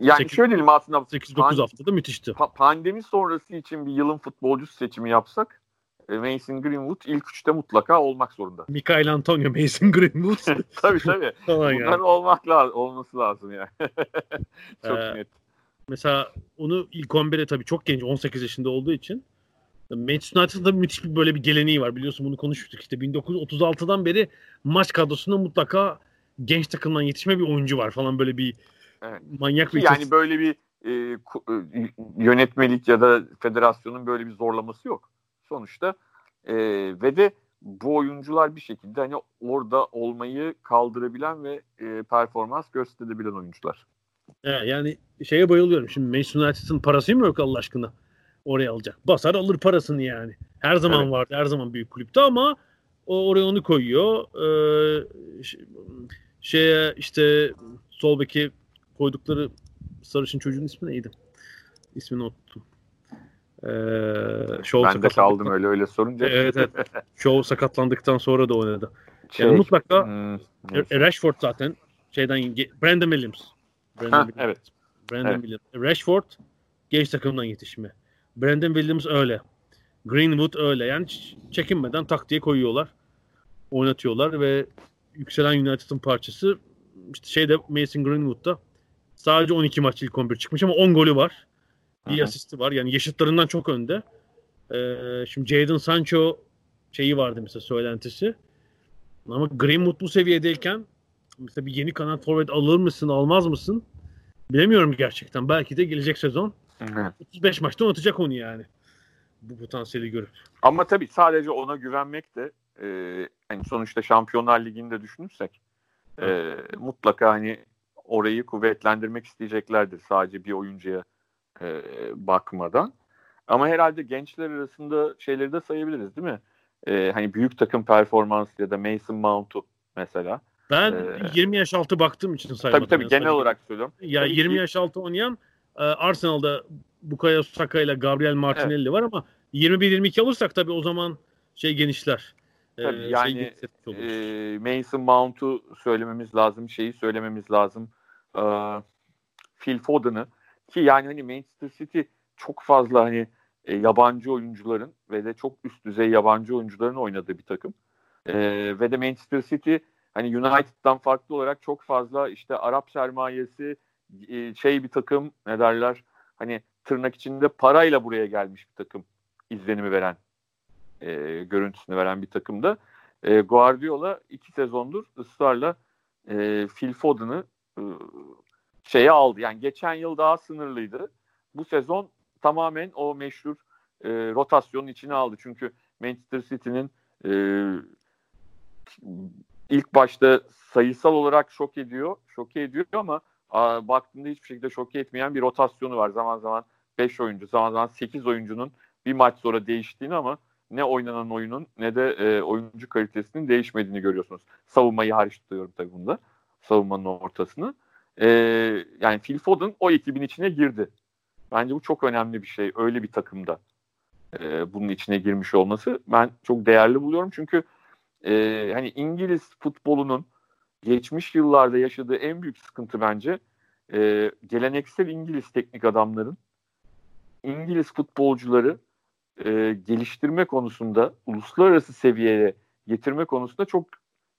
Yani sekiz- şöyle diyelim aslında 8-9 pan- haftada müthişti. pa- pandemi sonrası için bir yılın futbolcusu seçimi yapsak e, Mason Greenwood ilk üçte mutlaka olmak zorunda. Mikael Antonio, Mason Greenwood tabii tabii. Bunların yani. olmak lazım, olması lazım yani. çok Ee, net. Mesela onu ilk 11'e tabii çok genç 18 yaşında olduğu için Manchester United'ın da müthiş bir böyle bir geleneği var. Biliyorsun bunu konuşmuştuk işte 1936'dan beri maç kadrosunda mutlaka genç takımdan yetişme bir oyuncu var falan böyle bir Evet. manyak bir Yani böyle bir e, e, yönetmelik ya da federasyonun böyle bir zorlaması yok. Sonuçta e, ve de bu oyuncular bir şekilde hani orada olmayı kaldırabilen ve e, performans gösterebilen oyuncular. He, yani şeye bayılıyorum. Şimdi Manchester United'ın parası mı yok Allah aşkına? Oraya alacak. Basar alır parasını yani. Her zaman Evet. vardı. Her zaman büyük kulüpte ama o oraya onu koyuyor. Ee, şeye işte sol beki koydukları sarışın çocuğun ismi neydi? İsmini unuttum. Ee, ben de kaldım öyle öyle sorunca. Evet evet. Shaw sakatlandıktan sonra da oynadı. Şey, yani mutlaka hmm, Rashford zaten şeyden Brandon Williams. Brandon ha, Williams. Evet. Brandon evet. Williams. Rashford genç takımdan yetişme. Brandon Williams öyle. Greenwood öyle. Yani çekinmeden tak diye koyuyorlar. Oynatıyorlar ve yükselen United'ın parçası işte şeyde Mason Greenwood'da sadece 12 maç ilk 11 çıkmış ama 10 golü var. Bir Hı-hı. asisti var. Yani yaşıtlarından çok önde. Ee, şimdi Jadon Sancho şeyi vardı mesela söylentisi. Ama Greenwood bu seviyedeyken mesela bir yeni kanat forvet alır mısın, almaz mısın? Bilemiyorum gerçekten. Belki de gelecek sezon Hı-hı. 35 maçta oynatacak onu yani. Bu potansiyeli görüp. Ama tabii sadece ona güvenmek de e, yani sonuçta Şampiyonlar Ligi'nde düşünürsek e, mutlaka hani orayı kuvvetlendirmek isteyeceklerdir sadece bir oyuncuya e, bakmadan. Ama herhalde gençler arasında şeyleri de sayabiliriz değil mi? E, hani büyük takım performansı ya da Mason Mount'u mesela. Ben ee, 20 yaş altı baktığım için saymadım. Tabii tabii genel olarak söylüyorum. Ya tabii 20 ki... yaş altı oynayan e, Arsenal'da Bukayo Saka ile Gabriel Martinelli evet. var ama 21-22 alırsak tabii o zaman şey genişler. E, tabii, ee, yani e, Mason Mount'u söylememiz lazım, şeyi söylememiz lazım. E, Phil Foden'ı ki yani hani Manchester City çok fazla hani e, yabancı oyuncuların ve de çok üst düzey yabancı oyuncuların oynadığı bir takım. E, ve de Manchester City hani United'dan farklı olarak çok fazla işte Arap sermayesi e, şey bir takım ne derler hani tırnak içinde parayla buraya gelmiş bir takım izlenimi veren e, görüntüsünü veren bir takımda. E, Guardiola iki sezondur ısrarla e, Phil Foden'ı e, şeye aldı. Yani geçen yıl daha sınırlıydı. Bu sezon tamamen o meşhur e, rotasyonun içine aldı. Çünkü Manchester City'nin e, ilk başta sayısal olarak şok ediyor, şok ediyor ama a, baktığında hiçbir şekilde şok etmeyen bir rotasyonu var. Zaman zaman 5 oyuncu, zaman zaman 8 oyuncunun bir maç sonra değiştiğini ama ne oynanan oyunun ne de e, oyuncu kalitesinin değişmediğini görüyorsunuz. Savunmayı hariç tutuyorum tabii bunda. Savunmanın ortasını. E, yani Phil Foden o ekibin içine girdi. Bence bu çok önemli bir şey. Öyle bir takımda e, bunun içine girmiş olması ben çok değerli buluyorum. Çünkü e, hani İngiliz futbolunun geçmiş yıllarda yaşadığı en büyük sıkıntı bence e, geleneksel İngiliz teknik adamların İngiliz futbolcuları e, geliştirme konusunda uluslararası seviyeye getirme konusunda çok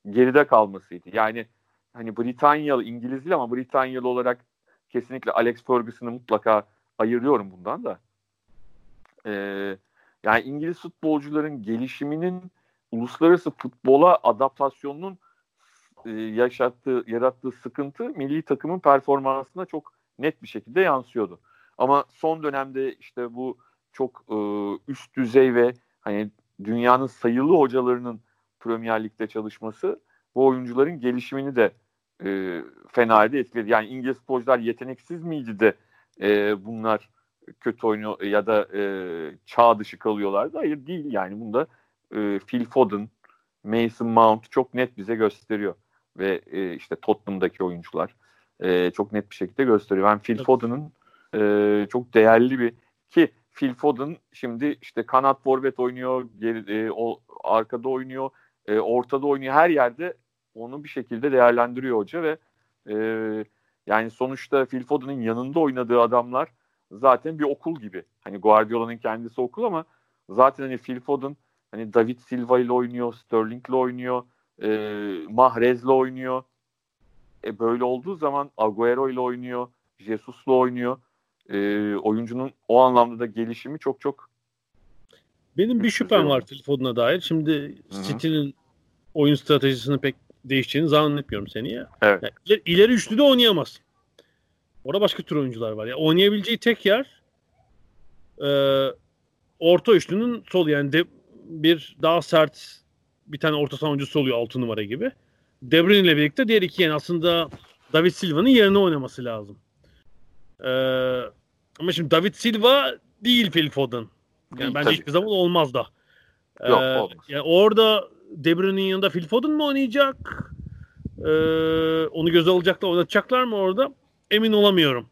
geride kalmasıydı. Yani hani Britanyalı, İngiliz değil ama Britanyalı olarak kesinlikle Alex Ferguson'ı mutlaka ayırıyorum bundan da. E, yani İngiliz futbolcuların gelişiminin uluslararası futbola adaptasyonunun e, yaşattığı, yarattığı sıkıntı milli takımın performansına çok net bir şekilde yansıyordu. Ama son dönemde işte bu çok e, üst düzey ve hani dünyanın sayılı hocalarının Premier Lig'de çalışması bu oyuncuların gelişimini de e, fena halde etkiledi. Yani İngiliz futbolcular yeteneksiz miydi de e, bunlar kötü oyunu ya da e, çağ dışı kalıyorlardı. Hayır değil yani bunda e, Phil Foden, Mason Mount çok net bize gösteriyor. Ve e, işte Tottenham'daki oyuncular e, çok net bir şekilde gösteriyor. Ben Phil Foden'ın e, çok değerli bir ki Phil Foden şimdi işte kanat forvet oynuyor, geri, e, o arkada oynuyor, e, ortada oynuyor. Her yerde onu bir şekilde değerlendiriyor hoca ve e, yani sonuçta Phil Foden'ın yanında oynadığı adamlar zaten bir okul gibi. Hani Guardiola'nın kendisi okul ama zaten hani Phil Foden hani David Silva ile oynuyor, Sterling ile oynuyor, e, Mahrez ile oynuyor. E, böyle olduğu zaman Agüero ile oynuyor, Jesus'la oynuyor e, oyuncunun o anlamda da gelişimi çok çok benim bir şüphem var telefonuna dair. Şimdi City'nin oyun stratejisini pek değişeceğini zannetmiyorum seni ya. Evet. Yani ileri, ileri üçlü de oynayamaz. Orada başka tür oyuncular var. Yani oynayabileceği tek yer e, orta üçlünün sol yani de, bir daha sert bir tane orta saha oyuncusu oluyor 6 numara gibi. De Bruyne ile birlikte diğer iki yani aslında David Silva'nın yerine oynaması lazım. Ee, ama şimdi David Silva değil Phil Foden. Yani bence Tabii. hiçbir zaman olmaz da. Ee, Yok olmaz. Yani orada De Bruyne'nin yanında Phil Foden mi oynayacak? Ee, onu göze alacaklar, oynatacaklar mı orada? Emin olamıyorum.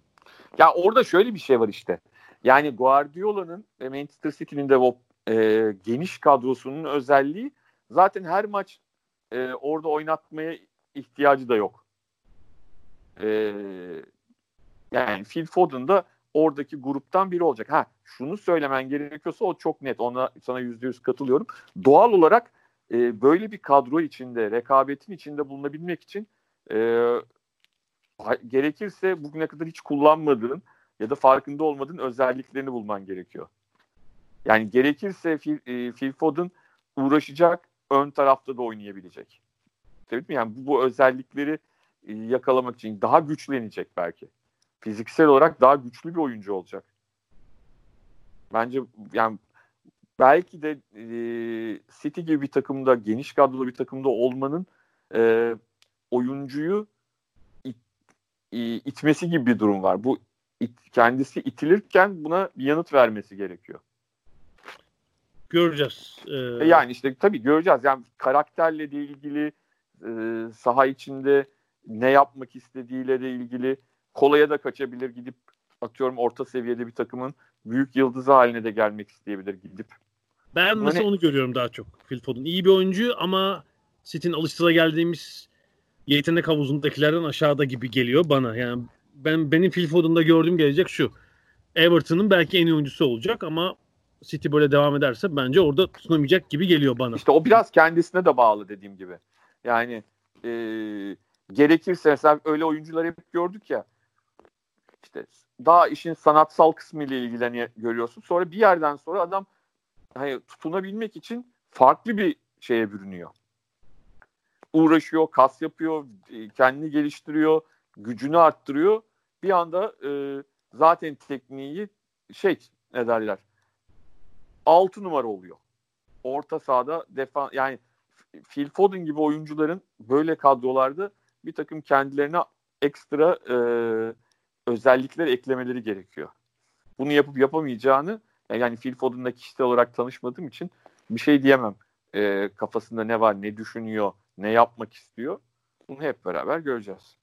Ya orada şöyle bir şey var işte. Yani Guardiola'nın ve Manchester City'nin de o e, geniş kadrosunun özelliği zaten her maç e, orada oynatmaya ihtiyacı da yok. E, yani Phil Foden da oradaki gruptan biri olacak. Ha şunu söylemen gerekiyorsa o çok net. Ona sana yüzde yüz katılıyorum. Doğal olarak e, böyle bir kadro içinde, rekabetin içinde bulunabilmek için e, gerekirse bugüne kadar hiç kullanmadığın ya da farkında olmadığın özelliklerini bulman gerekiyor. Yani gerekirse Phil, e, Phil Foden uğraşacak, ön tarafta da oynayabilecek. Tabii mi? Yani bu, bu özellikleri e, yakalamak için daha güçlenecek belki. Fiziksel olarak daha güçlü bir oyuncu olacak. Bence yani belki de e, City gibi bir takımda, geniş kadrolu bir takımda olmanın e, oyuncuyu it, itmesi gibi bir durum var. Bu it, kendisi itilirken buna bir yanıt vermesi gerekiyor. Göreceğiz. Ee... Yani işte tabii göreceğiz. Yani karakterle de ilgili e, saha içinde ne yapmak istediğiyle de ilgili kolaya da kaçabilir gidip atıyorum orta seviyede bir takımın büyük yıldızı haline de gelmek isteyebilir gidip. Ben mesela hani... onu görüyorum daha çok Phil Foden. İyi bir oyuncu ama City'nin alıştıra geldiğimiz yetenek havuzundakilerden aşağıda gibi geliyor bana. Yani ben benim Phil Foden'da gördüğüm gelecek şu. Everton'ın belki en iyi oyuncusu olacak ama City böyle devam ederse bence orada tutunamayacak gibi geliyor bana. İşte o biraz kendisine de bağlı dediğim gibi. Yani e, gerekirse mesela öyle oyuncular hep gördük ya işte daha işin sanatsal kısmı ile ilgileniyor görüyorsun. Sonra bir yerden sonra adam hani tutunabilmek için farklı bir şeye bürünüyor. Uğraşıyor, kas yapıyor, e, kendini geliştiriyor, gücünü arttırıyor. Bir anda e, zaten tekniği şey ne derler 6 numara oluyor. Orta sahada defan yani Phil Foden gibi oyuncuların böyle kadrolarda bir takım kendilerine ekstra e, özellikler eklemeleri gerekiyor. Bunu yapıp yapamayacağını yani Phil Foden'la kişisel olarak tanışmadığım için bir şey diyemem. E, kafasında ne var, ne düşünüyor, ne yapmak istiyor. Bunu hep beraber göreceğiz.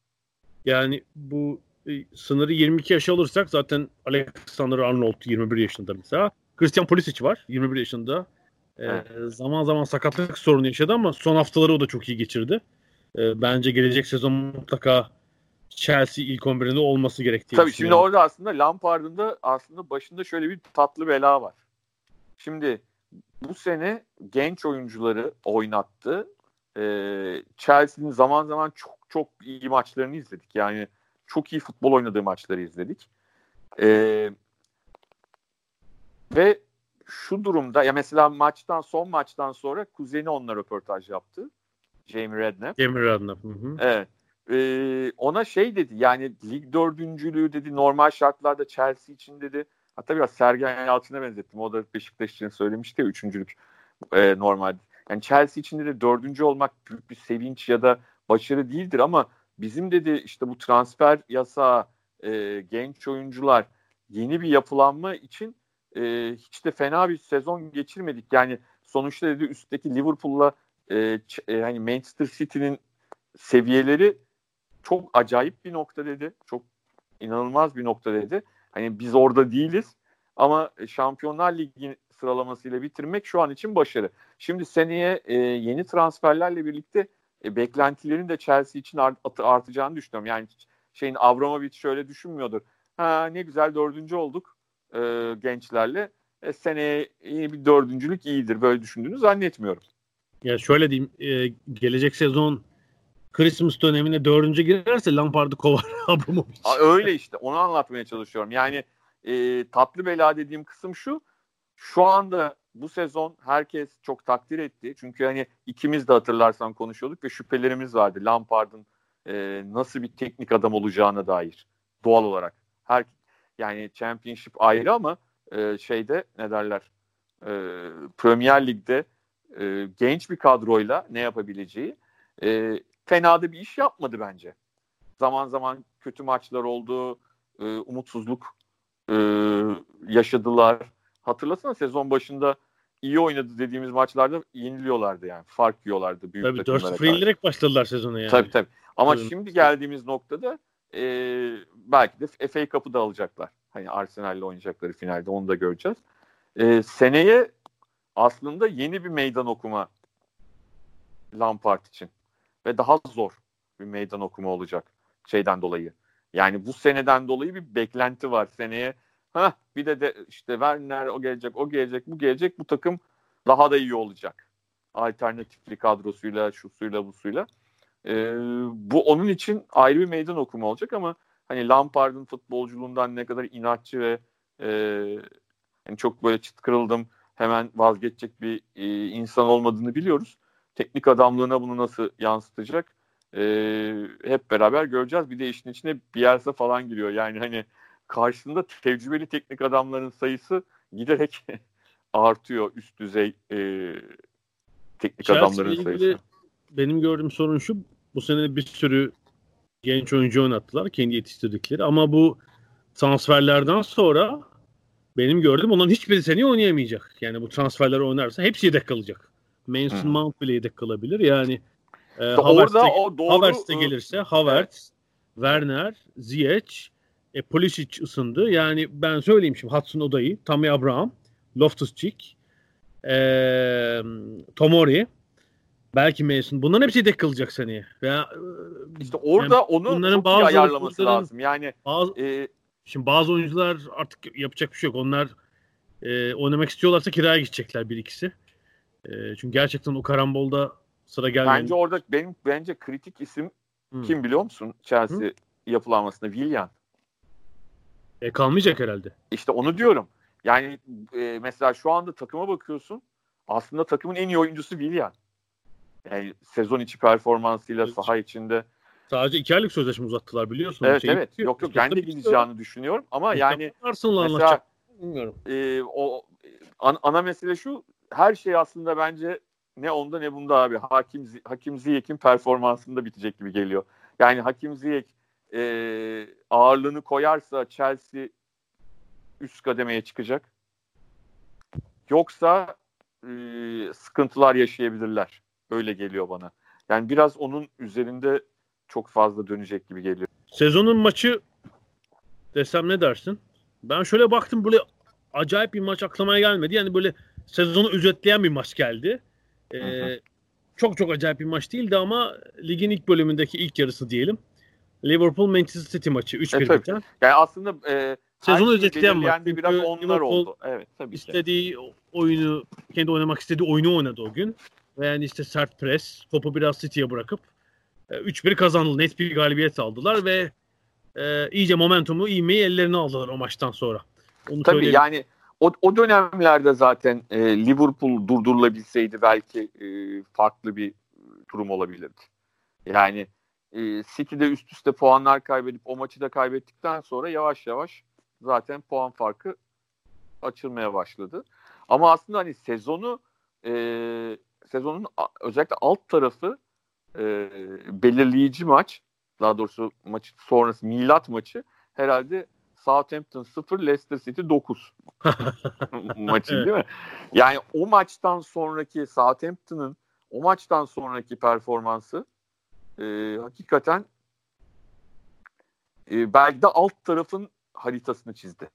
Yani bu e, sınırı 22 yaş alırsak zaten Alexander Arnold 21 yaşında mesela. Christian Pulisic var 21 yaşında. Ee, zaman zaman sakatlık sorunu yaşadı ama son haftaları o da çok iyi geçirdi. Ee, bence gelecek sezon mutlaka Chelsea ilk 11'inde olması gerektiğini Tabii şimdi orada aslında Lampard'ın da aslında başında şöyle bir tatlı bela var. Şimdi bu sene genç oyuncuları oynattı. Ee, Chelsea'nin zaman zaman çok çok iyi maçlarını izledik. Yani çok iyi futbol oynadığı maçları izledik. Ee, ve şu durumda ya mesela maçtan son maçtan sonra kuzeni onunla röportaj yaptı. Jamie Redknapp. Jamie Redknapp. Hı hı. Evet. Ee, ona şey dedi yani lig dördüncülüğü dedi normal şartlarda Chelsea için dedi. Hatta biraz Sergen Yalçın'a benzettim. O da Beşiktaş için söylemişti ya üçüncülük e, normal. Yani Chelsea için de dördüncü olmak büyük bir sevinç ya da başarı değildir ama bizim dedi işte bu transfer yasağı e, genç oyuncular yeni bir yapılanma için e, hiç de fena bir sezon geçirmedik. Yani sonuçta dedi üstteki Liverpool'la e, e, hani Manchester City'nin seviyeleri çok acayip bir nokta dedi. Çok inanılmaz bir nokta dedi. Hani biz orada değiliz ama Şampiyonlar Ligi sıralamasıyla bitirmek şu an için başarı. Şimdi seneye e, yeni transferlerle birlikte e, beklentilerin de Chelsea için art, artacağını düşünüyorum. Yani şeyin Abramovich şöyle düşünmüyordur. Ha ne güzel dördüncü olduk e, gençlerle. E, seneye yeni bir dördüncülük iyidir. Böyle düşündüğünü zannetmiyorum. Ya şöyle diyeyim. E, gelecek sezon Christmas dönemine dördüncü girerse Lampard'ı kovar Abramovich. Öyle işte. Onu anlatmaya çalışıyorum. Yani e, tatlı bela dediğim kısım şu. Şu anda bu sezon herkes çok takdir etti. Çünkü hani ikimiz de hatırlarsan konuşuyorduk ve şüphelerimiz vardı. Lampard'ın e, nasıl bir teknik adam olacağına dair doğal olarak. Her yani Championship ayrı ama e, şeyde ne derler e, Premier Lig'de e, genç bir kadroyla ne yapabileceği e, fena da bir iş yapmadı bence. Zaman zaman kötü maçlar oldu, e, umutsuzluk e, yaşadılar. Hatırlasana sezon başında iyi oynadı dediğimiz maçlarda yeniliyorlardı yani. Fark yiyorlardı büyük tabii, takımlara. Tabii 4-0 yenilerek başladılar sezona yani. Tabii tabii. Ama tabii. şimdi geldiğimiz noktada e, belki de FA Cup'ı da alacaklar. Hani Arsenal'le oynayacakları finalde onu da göreceğiz. E, seneye aslında yeni bir meydan okuma Lampard için ve daha zor bir meydan okuma olacak şeyden dolayı. Yani bu seneden dolayı bir beklenti var seneye. Ha bir de, de işte Werner o gelecek, o gelecek, bu gelecek. Bu takım daha da iyi olacak. Alternatifli kadrosuyla, şu suyla, bu suyla. Ee, bu onun için ayrı bir meydan okuma olacak ama hani Lampard'ın futbolculuğundan ne kadar inatçı ve e, yani çok böyle çıt kırıldım hemen vazgeçecek bir e, insan olmadığını biliyoruz. Teknik adamlığına bunu nasıl yansıtacak e, hep beraber göreceğiz. Bir de işin içine Bielsa falan giriyor. Yani hani karşısında tecrübeli teknik adamların sayısı giderek artıyor üst düzey e, teknik Chelsea adamların sayısı. Benim gördüğüm sorun şu bu sene bir sürü genç oyuncu oynattılar kendi yetiştirdikleri ama bu transferlerden sonra benim gördüğüm onların hiçbiri seni oynayamayacak. Yani bu transferler oynarsa hepsi yedek kalacak. Mason hmm. Mount bile yedek kalabilir. Yani e, Havertz'e, o doğru, Havertz'e gelirse Havertz, evet. Werner, Ziyech, e, Pulisic ısındı. Yani ben söyleyeyim şimdi Hudson Oda'yı, Tammy Abraham, Loftus-Cheek, e, Tomori, belki Mason. Bunların hepsi yedek kalacak seneye. Veya, işte orada yani onu bunların bazı ayarlaması lazım. Yani bazı, e, şimdi bazı oyuncular artık yapacak bir şey yok. Onlar e, oynamak istiyorlarsa kiraya gidecekler bir ikisi. E, çünkü gerçekten o karambolda sıra gelmiyor. Bence orada benim bence kritik isim hmm. kim biliyor musun? Chelsea hmm. yapılanmasında Willian. E, kalmayacak herhalde. İşte onu diyorum. Yani e, mesela şu anda takıma bakıyorsun. Aslında takımın en iyi oyuncusu Willian. Yani sezon içi performansıyla evet. saha içinde. Sadece iki aylık sözleşme uzattılar biliyorsun. Evet Şeyi evet. Bitiyor. Yok yok ben de gideceğini düşünüyorum. Ama yani mesela bilmiyorum. E, o an, ana mesele şu her şey aslında bence ne onda ne bunda abi. Hakim, Hakim Ziyek'in performansında bitecek gibi geliyor. Yani Hakim Ziyek e, ağırlığını koyarsa Chelsea üst kademeye çıkacak. Yoksa e, sıkıntılar yaşayabilirler. Öyle geliyor bana. Yani biraz onun üzerinde çok fazla dönecek gibi geliyor. Sezonun maçı desem ne dersin? Ben şöyle baktım böyle acayip bir maç aklamaya gelmedi. Yani böyle sezonu özetleyen bir maç geldi. Ee, çok çok acayip bir maç değildi ama ligin ilk bölümündeki ilk yarısı diyelim. Liverpool Manchester City maçı 3-1 e, biten. Yani aslında e, sezonu özetleyen maç. Biraz onlar Liverpool oldu. Evet tabii istediği ki. oyunu kendi oynamak istediği oyunu oynadı o gün. Ve yani işte sert pres, topu biraz City'ye bırakıp e, 3-1 kazandı. Net bir galibiyet aldılar ve e, iyice momentumu, ivmeyi ellerine aldılar o maçtan sonra. Onu Tabii söyleyeyim. yani o, o dönemlerde zaten e, Liverpool durdurulabilseydi belki e, farklı bir durum olabilirdi. Yani e, City'de üst üste puanlar kaybedip o maçı da kaybettikten sonra yavaş yavaş zaten puan farkı açılmaya başladı. Ama aslında hani sezonu e, sezonun özellikle alt tarafı e, belirleyici maç daha doğrusu maç sonrası milat maçı herhalde Southampton 0 Leicester City 9 maçı değil mi? Yani o maçtan sonraki Southampton'ın o maçtan sonraki performansı e, hakikaten e, belki de alt tarafın haritasını çizdi.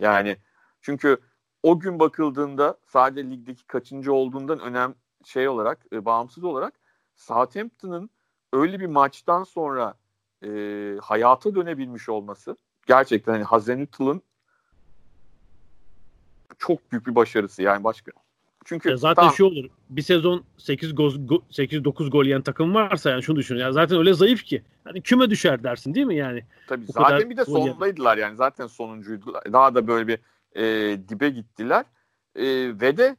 Yani çünkü o gün bakıldığında sadece ligdeki kaçıncı olduğundan önem şey olarak e, bağımsız olarak Southampton'ın öyle bir maçtan sonra e, hayata dönebilmiş olması gerçekten hani Hazenüttl'ın çok büyük bir başarısı yani başka. Çünkü ya zaten tamam. şu olur. Bir sezon 8 gol 8 9 gol yiyen takım varsa yani şunu düşün. Yani zaten öyle zayıf ki. Hani küme düşer dersin değil mi yani? Tabii zaten bir de sondaydılar yani. Zaten sonuncuydular. Daha da böyle bir e, dibe gittiler. E, ve de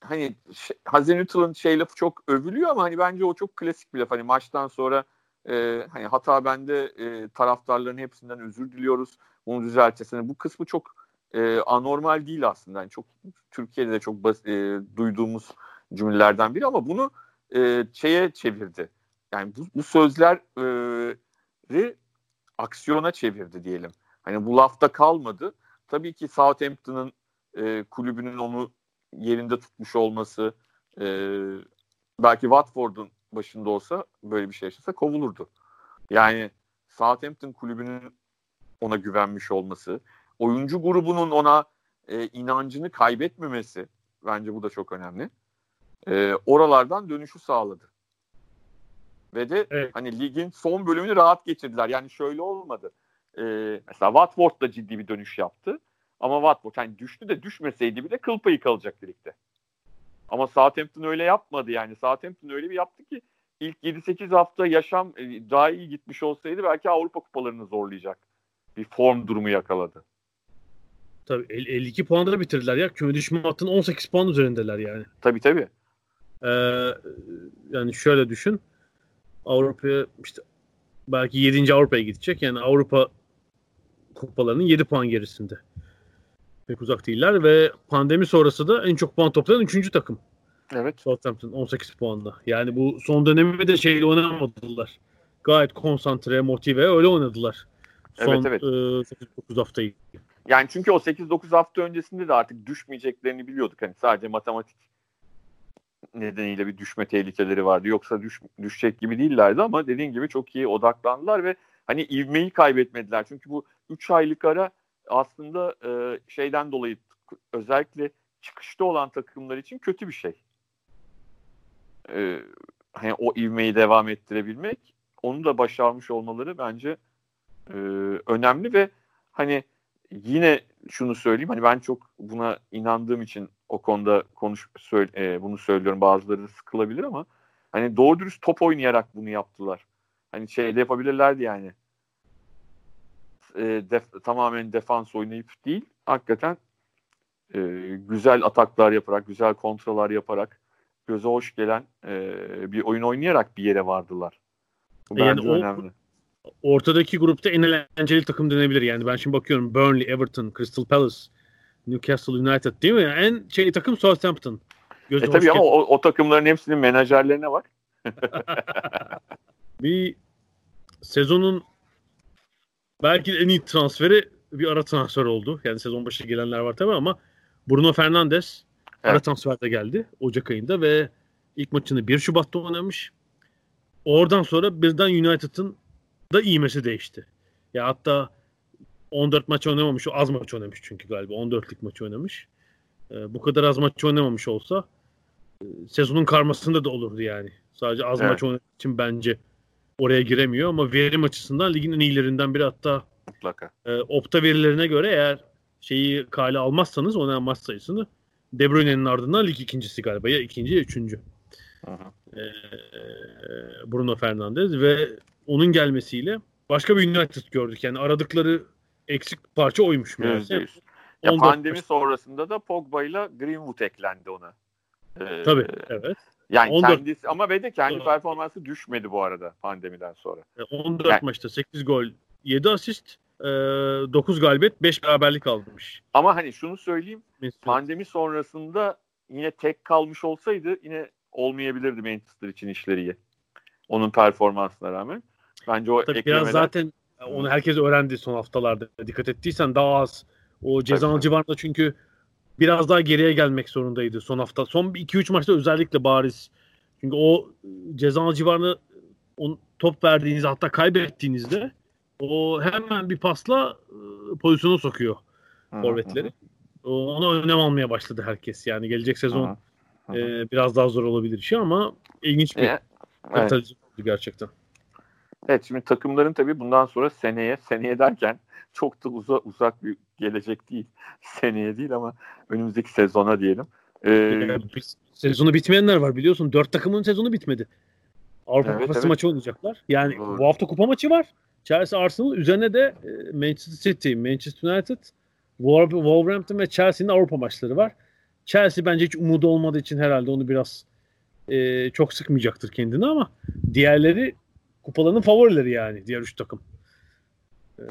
hani şey, Hazenüttl'ın şey lafı çok övülüyor ama hani bence o çok klasik bir laf. Hani maçtan sonra e, hani hata bende e, taraftarların hepsinden özür diliyoruz. Bunu düzelteceğiz. Bu kısmı çok e, anormal değil aslında. Yani çok Türkiye'de de çok bas, e, duyduğumuz cümlelerden biri ama bunu e, şeye çevirdi. Yani bu, bu sözleri aksiyona çevirdi diyelim. Hani bu lafta kalmadı. Tabii ki Southampton'ın e, kulübünün onu yerinde tutmuş olması e, belki Watford'un başında olsa böyle bir şey yaşasa kovulurdu. Yani Southampton kulübünün ona güvenmiş olması, oyuncu grubunun ona e, inancını kaybetmemesi bence bu da çok önemli. E, oralardan dönüşü sağladı. Ve de evet. hani ligin son bölümünü rahat geçirdiler. Yani şöyle olmadı. E, mesela Watford da ciddi bir dönüş yaptı. Ama Watford hani düştü de düşmeseydi bile kıl payı kalacak ligde. Ama Southampton öyle yapmadı yani. Southampton öyle bir yaptı ki ilk 7-8 hafta yaşam e, daha iyi gitmiş olsaydı belki Avrupa kupalarını zorlayacak bir form durumu yakaladı. Tabii 52 puanda da bitirdiler ya. Küme düşme hattının 18 puan üzerindeler yani. Tabii tabii. Ee, yani şöyle düşün. Avrupa'ya işte belki 7. Avrupa'ya gidecek. Yani Avrupa kupalarının 7 puan gerisinde. Pek uzak değiller ve pandemi sonrası da en çok puan toplayan 3. takım. Evet. Southampton 18 puanla. Yani bu son dönemi de şeyle oynamadılar. Gayet konsantre, motive öyle oynadılar. Son evet, evet. E, 8-9 haftayı. Yani çünkü o 8-9 hafta öncesinde de artık düşmeyeceklerini biliyorduk. Hani sadece matematik nedeniyle bir düşme tehlikeleri vardı. Yoksa düş, düşecek gibi değillerdi ama dediğin gibi çok iyi odaklandılar ve hani ivmeyi kaybetmediler. Çünkü bu 3 aylık ara aslında e, şeyden dolayı özellikle çıkışta olan takımlar için kötü bir şey. E, hani o ivmeyi devam ettirebilmek onu da başarmış olmaları bence e, önemli ve hani yine şunu söyleyeyim hani ben çok buna inandığım için o konuda konuş söyle, e, bunu söylüyorum bazıları sıkılabilir ama hani doğru dürüst top oynayarak bunu yaptılar. Hani şey de yapabilirlerdi yani. E, def, tamamen defans oynayıp değil hakikaten e, güzel ataklar yaparak, güzel kontralar yaparak göze hoş gelen e, bir oyun oynayarak bir yere vardılar. Bu yani bence o, önemli ortadaki grupta en eğlenceli takım denebilir. Yani ben şimdi bakıyorum Burnley, Everton, Crystal Palace, Newcastle United değil mi? Yani en şey takım Southampton. Gözü e tabii ama o, o takımların hepsinin menajerlerine bak. bir sezonun belki en iyi transferi bir ara transfer oldu. Yani sezon başı gelenler var tabii ama Bruno Fernandes evet. ara transferde geldi Ocak ayında ve ilk maçını 1 Şubat'ta oynamış. Oradan sonra birden United'ın da iğmesi değişti. Ya hatta 14 maç oynamamış, az maç oynamış çünkü galiba 14'lik maç oynamış. E, bu kadar az maç oynamamış olsa e, sezonun karmasında da olurdu yani. Sadece az evet. maç oynadığı için bence oraya giremiyor ama verim açısından ligin en iyilerinden biri hatta mutlaka. E, opta verilerine göre eğer şeyi kale almazsanız oynayan maç sayısını De Bruyne'nin ardından lig ikincisi galiba ya ikinci ya üçüncü. Aha. E, Bruno Fernandes ve onun gelmesiyle başka bir United gördük. Yani aradıkları eksik parça oymuş. %100. Ya pandemi sonrasında da Pogba ile Greenwood eklendi ona. Ee, Tabii evet. Yani 14. kendisi ama ve de kendi performansı düşmedi bu arada pandemiden sonra. 14 yani, maçta 8 gol, 7 asist, 9 galibiyet, 5 beraberlik almış. Ama hani şunu söyleyeyim. Mesela. Pandemi sonrasında yine tek kalmış olsaydı yine olmayabilirdi Manchester için işleri iyi. Onun performansına rağmen. Bence o Tabii eklemeler... Biraz zaten onu herkes öğrendi son haftalarda. Dikkat ettiysen daha az o cezalı civarında çünkü biraz daha geriye gelmek zorundaydı son hafta. Son 2-3 maçta özellikle bariz. Çünkü o cezalı civarını on, top verdiğinizde hatta kaybettiğinizde o hemen bir pasla e, pozisyona sokuyor forvetleri. Ona önem almaya başladı herkes. Yani gelecek sezon e, biraz daha zor olabilir işi ama ilginç bir e, evet. oldu gerçekten. Evet şimdi takımların tabii bundan sonra seneye, seneye derken çok da uza, uzak bir gelecek değil. Seneye değil ama önümüzdeki sezona diyelim. Ee, sezonu bitmeyenler var biliyorsun. Dört takımın sezonu bitmedi. Avrupa evet, Kupası evet. maçı oynayacaklar. Yani Doğru. bu hafta kupa maçı var. Chelsea Arsenal üzerine de e, Manchester City, Manchester United, Wolverhampton ve Chelsea'nin Avrupa maçları var. Chelsea bence hiç umudu olmadığı için herhalde onu biraz e, çok sıkmayacaktır kendini ama diğerleri kupaların favorileri yani diğer üç takım. Ee,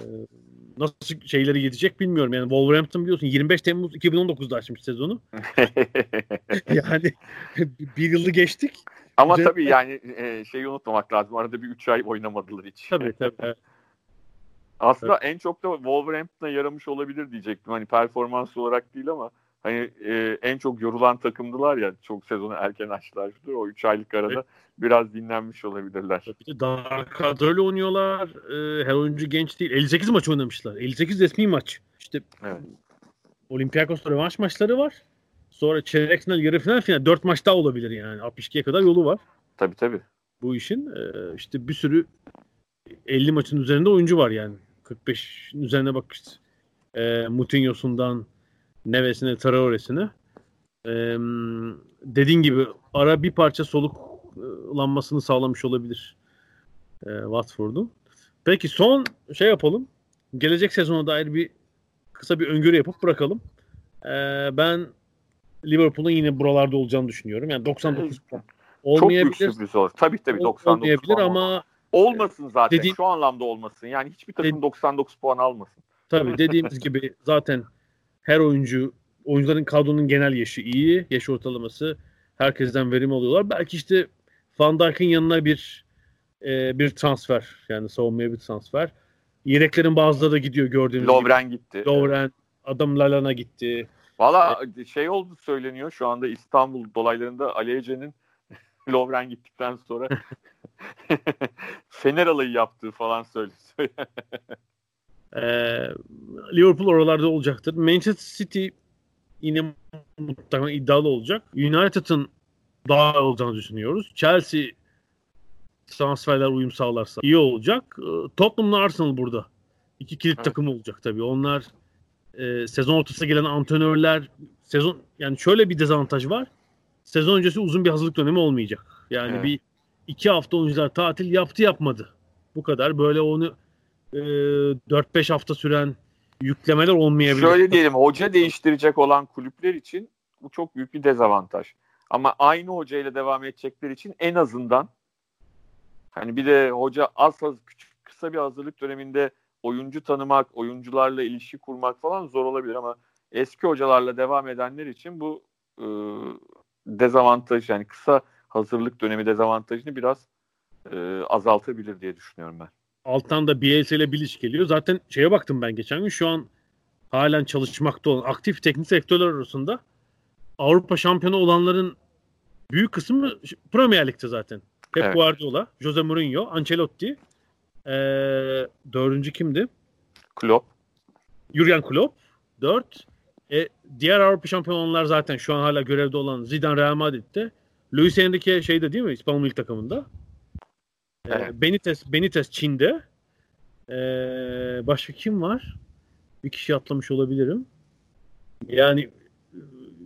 nasıl şeyleri gidecek bilmiyorum. Yani Wolverhampton biliyorsun 25 Temmuz 2019'da açmış sezonu. yani bir yılı geçtik. Ama Üzer... tabii yani e, şeyi unutmamak lazım. Arada bir 3 ay oynamadılar hiç. Tabii tabii. Aslında evet. en çok da Wolverhampton'a yaramış olabilir diyecektim. Hani performans olarak değil ama hani e, en çok yorulan takımdılar ya çok sezonu erken açtılar. O 3 aylık arada evet. biraz dinlenmiş olabilirler. Bir de daha kadroyla oynuyorlar. Ee, her oyuncu genç değil. 58 maç oynamışlar. 58 resmi maç. İşte evet. Olympiakos'ta rövanş maçları var. Sonra çeyrek final, yarı final, final. 4 maç daha olabilir yani. 62'ye kadar yolu var. Tabii tabii. Bu işin. Ee, işte bir sürü 50 maçın üzerinde oyuncu var yani. 45'in üzerine bak işte. Ee, Moutinho'sundan Neves'ine, Traore'sine. Ee, dediğin gibi ara bir parça soluklanmasını sağlamış olabilir e, Watford'un. Peki son şey yapalım. Gelecek sezona dair bir kısa bir öngörü yapıp bırakalım. Ee, ben Liverpool'un yine buralarda olacağını düşünüyorum. Yani 99 puan. Olmayabilir. Çok büyük sürpriz olur. Tabii tabii 99 olmayabilir puan ama olmasın zaten. Dediğim, şu anlamda olmasın. Yani hiçbir takım 99 puan almasın. Tabii dediğimiz gibi zaten her oyuncu oyuncuların kadronun genel yaşı iyi. Yaş ortalaması herkesten verim alıyorlar. Belki işte Van Dijk'in yanına bir e, bir transfer yani savunmaya bir transfer. Yedeklerin bazıları da gidiyor gördüğünüz Lovren gibi. gitti. Lovren, evet. Adam Lalana gitti. Valla e, şey oldu söyleniyor şu anda İstanbul dolaylarında Ali Ece'nin Lovren gittikten sonra Fener alayı yaptığı falan söyleniyor. Ee, Liverpool oralarda olacaktır. Manchester City yine muhtemelen iddialı olacak. United'ın daha olacağını düşünüyoruz. Chelsea transferler uyum sağlarsa iyi olacak. Ee, Tottenham'la Arsenal burada. İki kilit evet. takım olacak tabii. Onlar e, sezon ortasına gelen antrenörler sezon yani şöyle bir dezavantaj var. Sezon öncesi uzun bir hazırlık dönemi olmayacak. Yani evet. bir iki hafta oyuncular tatil yaptı yapmadı. Bu kadar. Böyle onu e, 4-5 hafta süren yüklemeler olmayabilir. Şöyle diyelim hoca değiştirecek olan kulüpler için bu çok büyük bir dezavantaj. Ama aynı hocayla devam edecekler için en azından hani bir de hoca az az küçük kısa bir hazırlık döneminde oyuncu tanımak, oyuncularla ilişki kurmak falan zor olabilir ama eski hocalarla devam edenler için bu e, dezavantaj yani kısa hazırlık dönemi dezavantajını biraz e, azaltabilir diye düşünüyorum ben. Alttan da Bielsa ile Bilic geliyor. Zaten şeye baktım ben geçen gün şu an halen çalışmakta olan aktif teknik sektörler arasında Avrupa şampiyonu olanların büyük kısmı Premier Lig'de zaten. Pep evet. Guardiola, Jose Mourinho, Ancelotti. Ee, dördüncü kimdi? Klopp. Jurgen Klopp. Dört. E, diğer Avrupa şampiyonlar zaten şu an hala görevde olan Zidane Real Madrid'de. Luis Enrique şeyde değil mi? İspanyol milli takımında. Ee. Benitez, Benitez Çin'de. Ee, başka kim var? Bir kişi atlamış olabilirim. Yani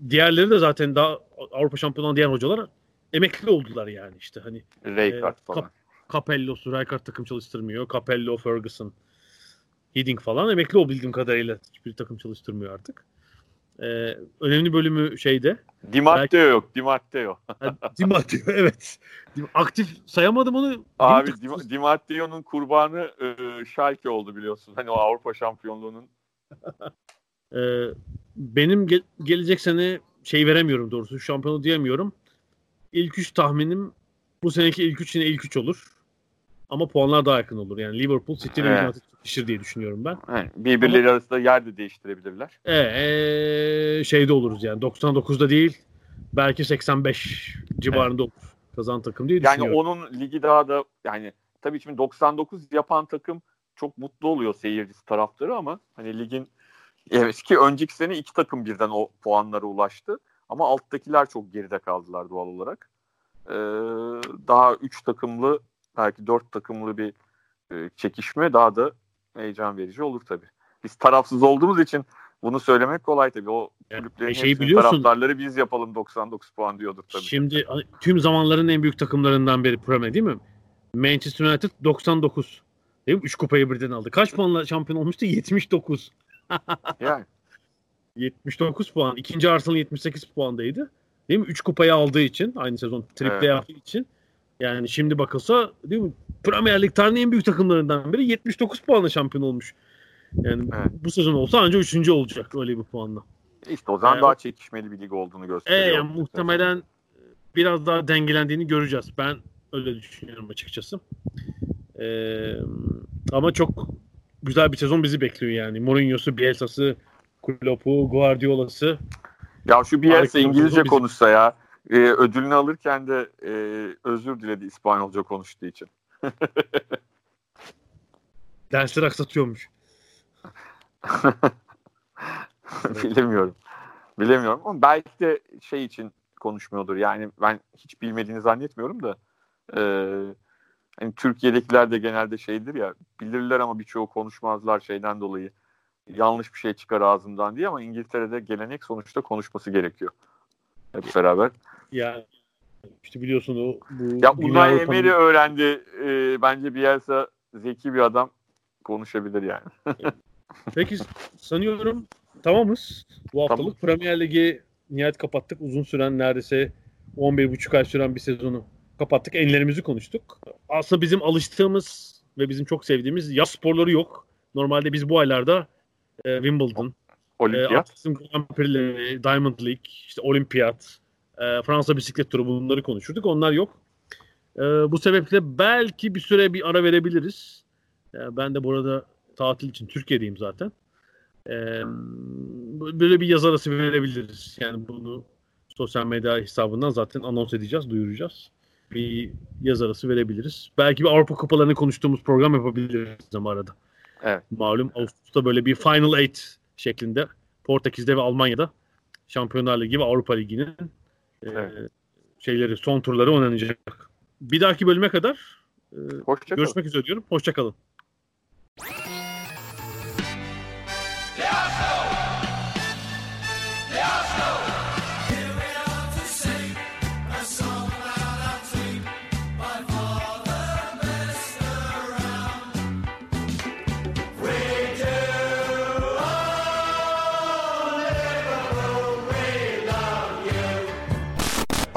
diğerleri de zaten daha Avrupa şampiyonu diğer hocalar emekli oldular yani işte hani. Rijkaard e, falan. Kap, Capello'su Rijkaard takım çalıştırmıyor. Capello, Ferguson, Hiddink falan emekli o bildiğim kadarıyla hiçbir takım çalıştırmıyor artık. Ee, önemli bölümü şeyde. Di Matteo belki... yok. Di Matteo. Di Matteo evet. Aktif sayamadım onu. Abi Di, Di Matteo'nun kurbanı e, Schalke oldu biliyorsun. Hani o Avrupa şampiyonluğunun. ee, benim ge- gelecek sene şey veremiyorum doğrusu. Şampiyonu diyemiyorum. İlk üç tahminim bu seneki ilk üç yine ilk üç olur. Ama puanlar daha yakın olur. Yani Liverpool, City ve United tutuşur diye düşünüyorum ben. Evet, birbirleri Ama, arasında yer de değiştirebilirler. Evet, ee, şeyde oluruz yani 99'da değil belki 85 civarında evet. olur kazan takım diye düşünüyorum. Yani onun ligi daha da yani tabii şimdi 99 yapan takım çok mutlu oluyor seyircisi taraftarı ama hani ligin evet ki önceki sene iki takım birden o puanlara ulaştı. Ama alttakiler çok geride kaldılar doğal olarak. Ee, daha üç takımlı belki dört takımlı bir e, çekişme daha da heyecan verici olur tabii. Biz tarafsız olduğumuz için bunu söylemek kolay tabii. O kulüplerin şey biliyorsun, taraftarları biz yapalım 99 puan diyordur tabii. Şimdi tüm zamanların en büyük takımlarından biri Premier değil mi? Manchester United 99. Değil mi? 3 kupayı birden aldı. Kaç puanla şampiyon olmuştu? 79. yani. 79 puan. İkinci Arsenal 78 puandaydı. Değil mi? 3 kupayı aldığı için aynı sezon triple evet. yaptığı için yani şimdi bakılsa değil mi? Premier Lig tarihinin en büyük takımlarından biri 79 puanla şampiyon olmuş. Yani evet. bu sezon olsa ancak 3. olacak öyle bir puanla. İşte o zaman ee, daha çekişmeli bir lig olduğunu gösteriyor. E, yani muhtemelen biraz daha dengelendiğini göreceğiz. Ben öyle düşünüyorum açıkçası. Ee, ama çok güzel bir sezon bizi bekliyor yani. Mourinho'su, Bielsa'sı, Klopp'u, Guardiola'sı Ya şu Bielsa İngilizce konuşsa ya. Ee, ödülünü alırken de e, özür diledi İspanyolca konuştuğu için. Dersleri aksatıyormuş. Bilemiyorum. Bilemiyorum ama belki de şey için konuşmuyordur. Yani ben hiç bilmediğini zannetmiyorum da e, hani Türkiye'dekiler de genelde şeydir ya bilirler ama birçoğu konuşmazlar şeyden dolayı. Yanlış bir şey çıkar ağzından diye ama İngiltere'de gelenek sonuçta konuşması gerekiyor. Hep beraber. Ya işte biliyorsun o bu Ya Unai Emery öğrendi. E, bence Bielsa zeki bir adam konuşabilir yani. Peki sanıyorum tamamız. Bu haftalık Premier Ligi nihayet kapattık. Uzun süren neredeyse 11,5 ay süren bir sezonu kapattık. Enlerimizi konuştuk. Aslında bizim alıştığımız ve bizim çok sevdiğimiz yaz sporları yok. Normalde biz bu aylarda e, Wimbledon, e, Olimpiyat. atletizm Grand Prix'leri, Diamond League, işte Olimpiyat, e, Fransa bisiklet turu bunları konuşurduk. Onlar yok. E, bu sebeple belki bir süre bir ara verebiliriz. E, ben de burada tatil için Türkiye'deyim zaten. E, böyle bir yaz arası verebiliriz. Yani bunu sosyal medya hesabından zaten anons edeceğiz, duyuracağız. Bir yaz arası verebiliriz. Belki bir Avrupa kupalarını konuştuğumuz program yapabiliriz ama arada. Evet. Malum Ağustos'ta böyle bir Final Eight şeklinde Portekiz'de ve Almanya'da Şampiyonlar Ligi ve Avrupa Ligi'nin e, Evet. şeyleri son turları oynanacak. Bir dahaki bölüme kadar e, Hoşçakalın. görüşmek üzere diyorum. Hoşçakalın.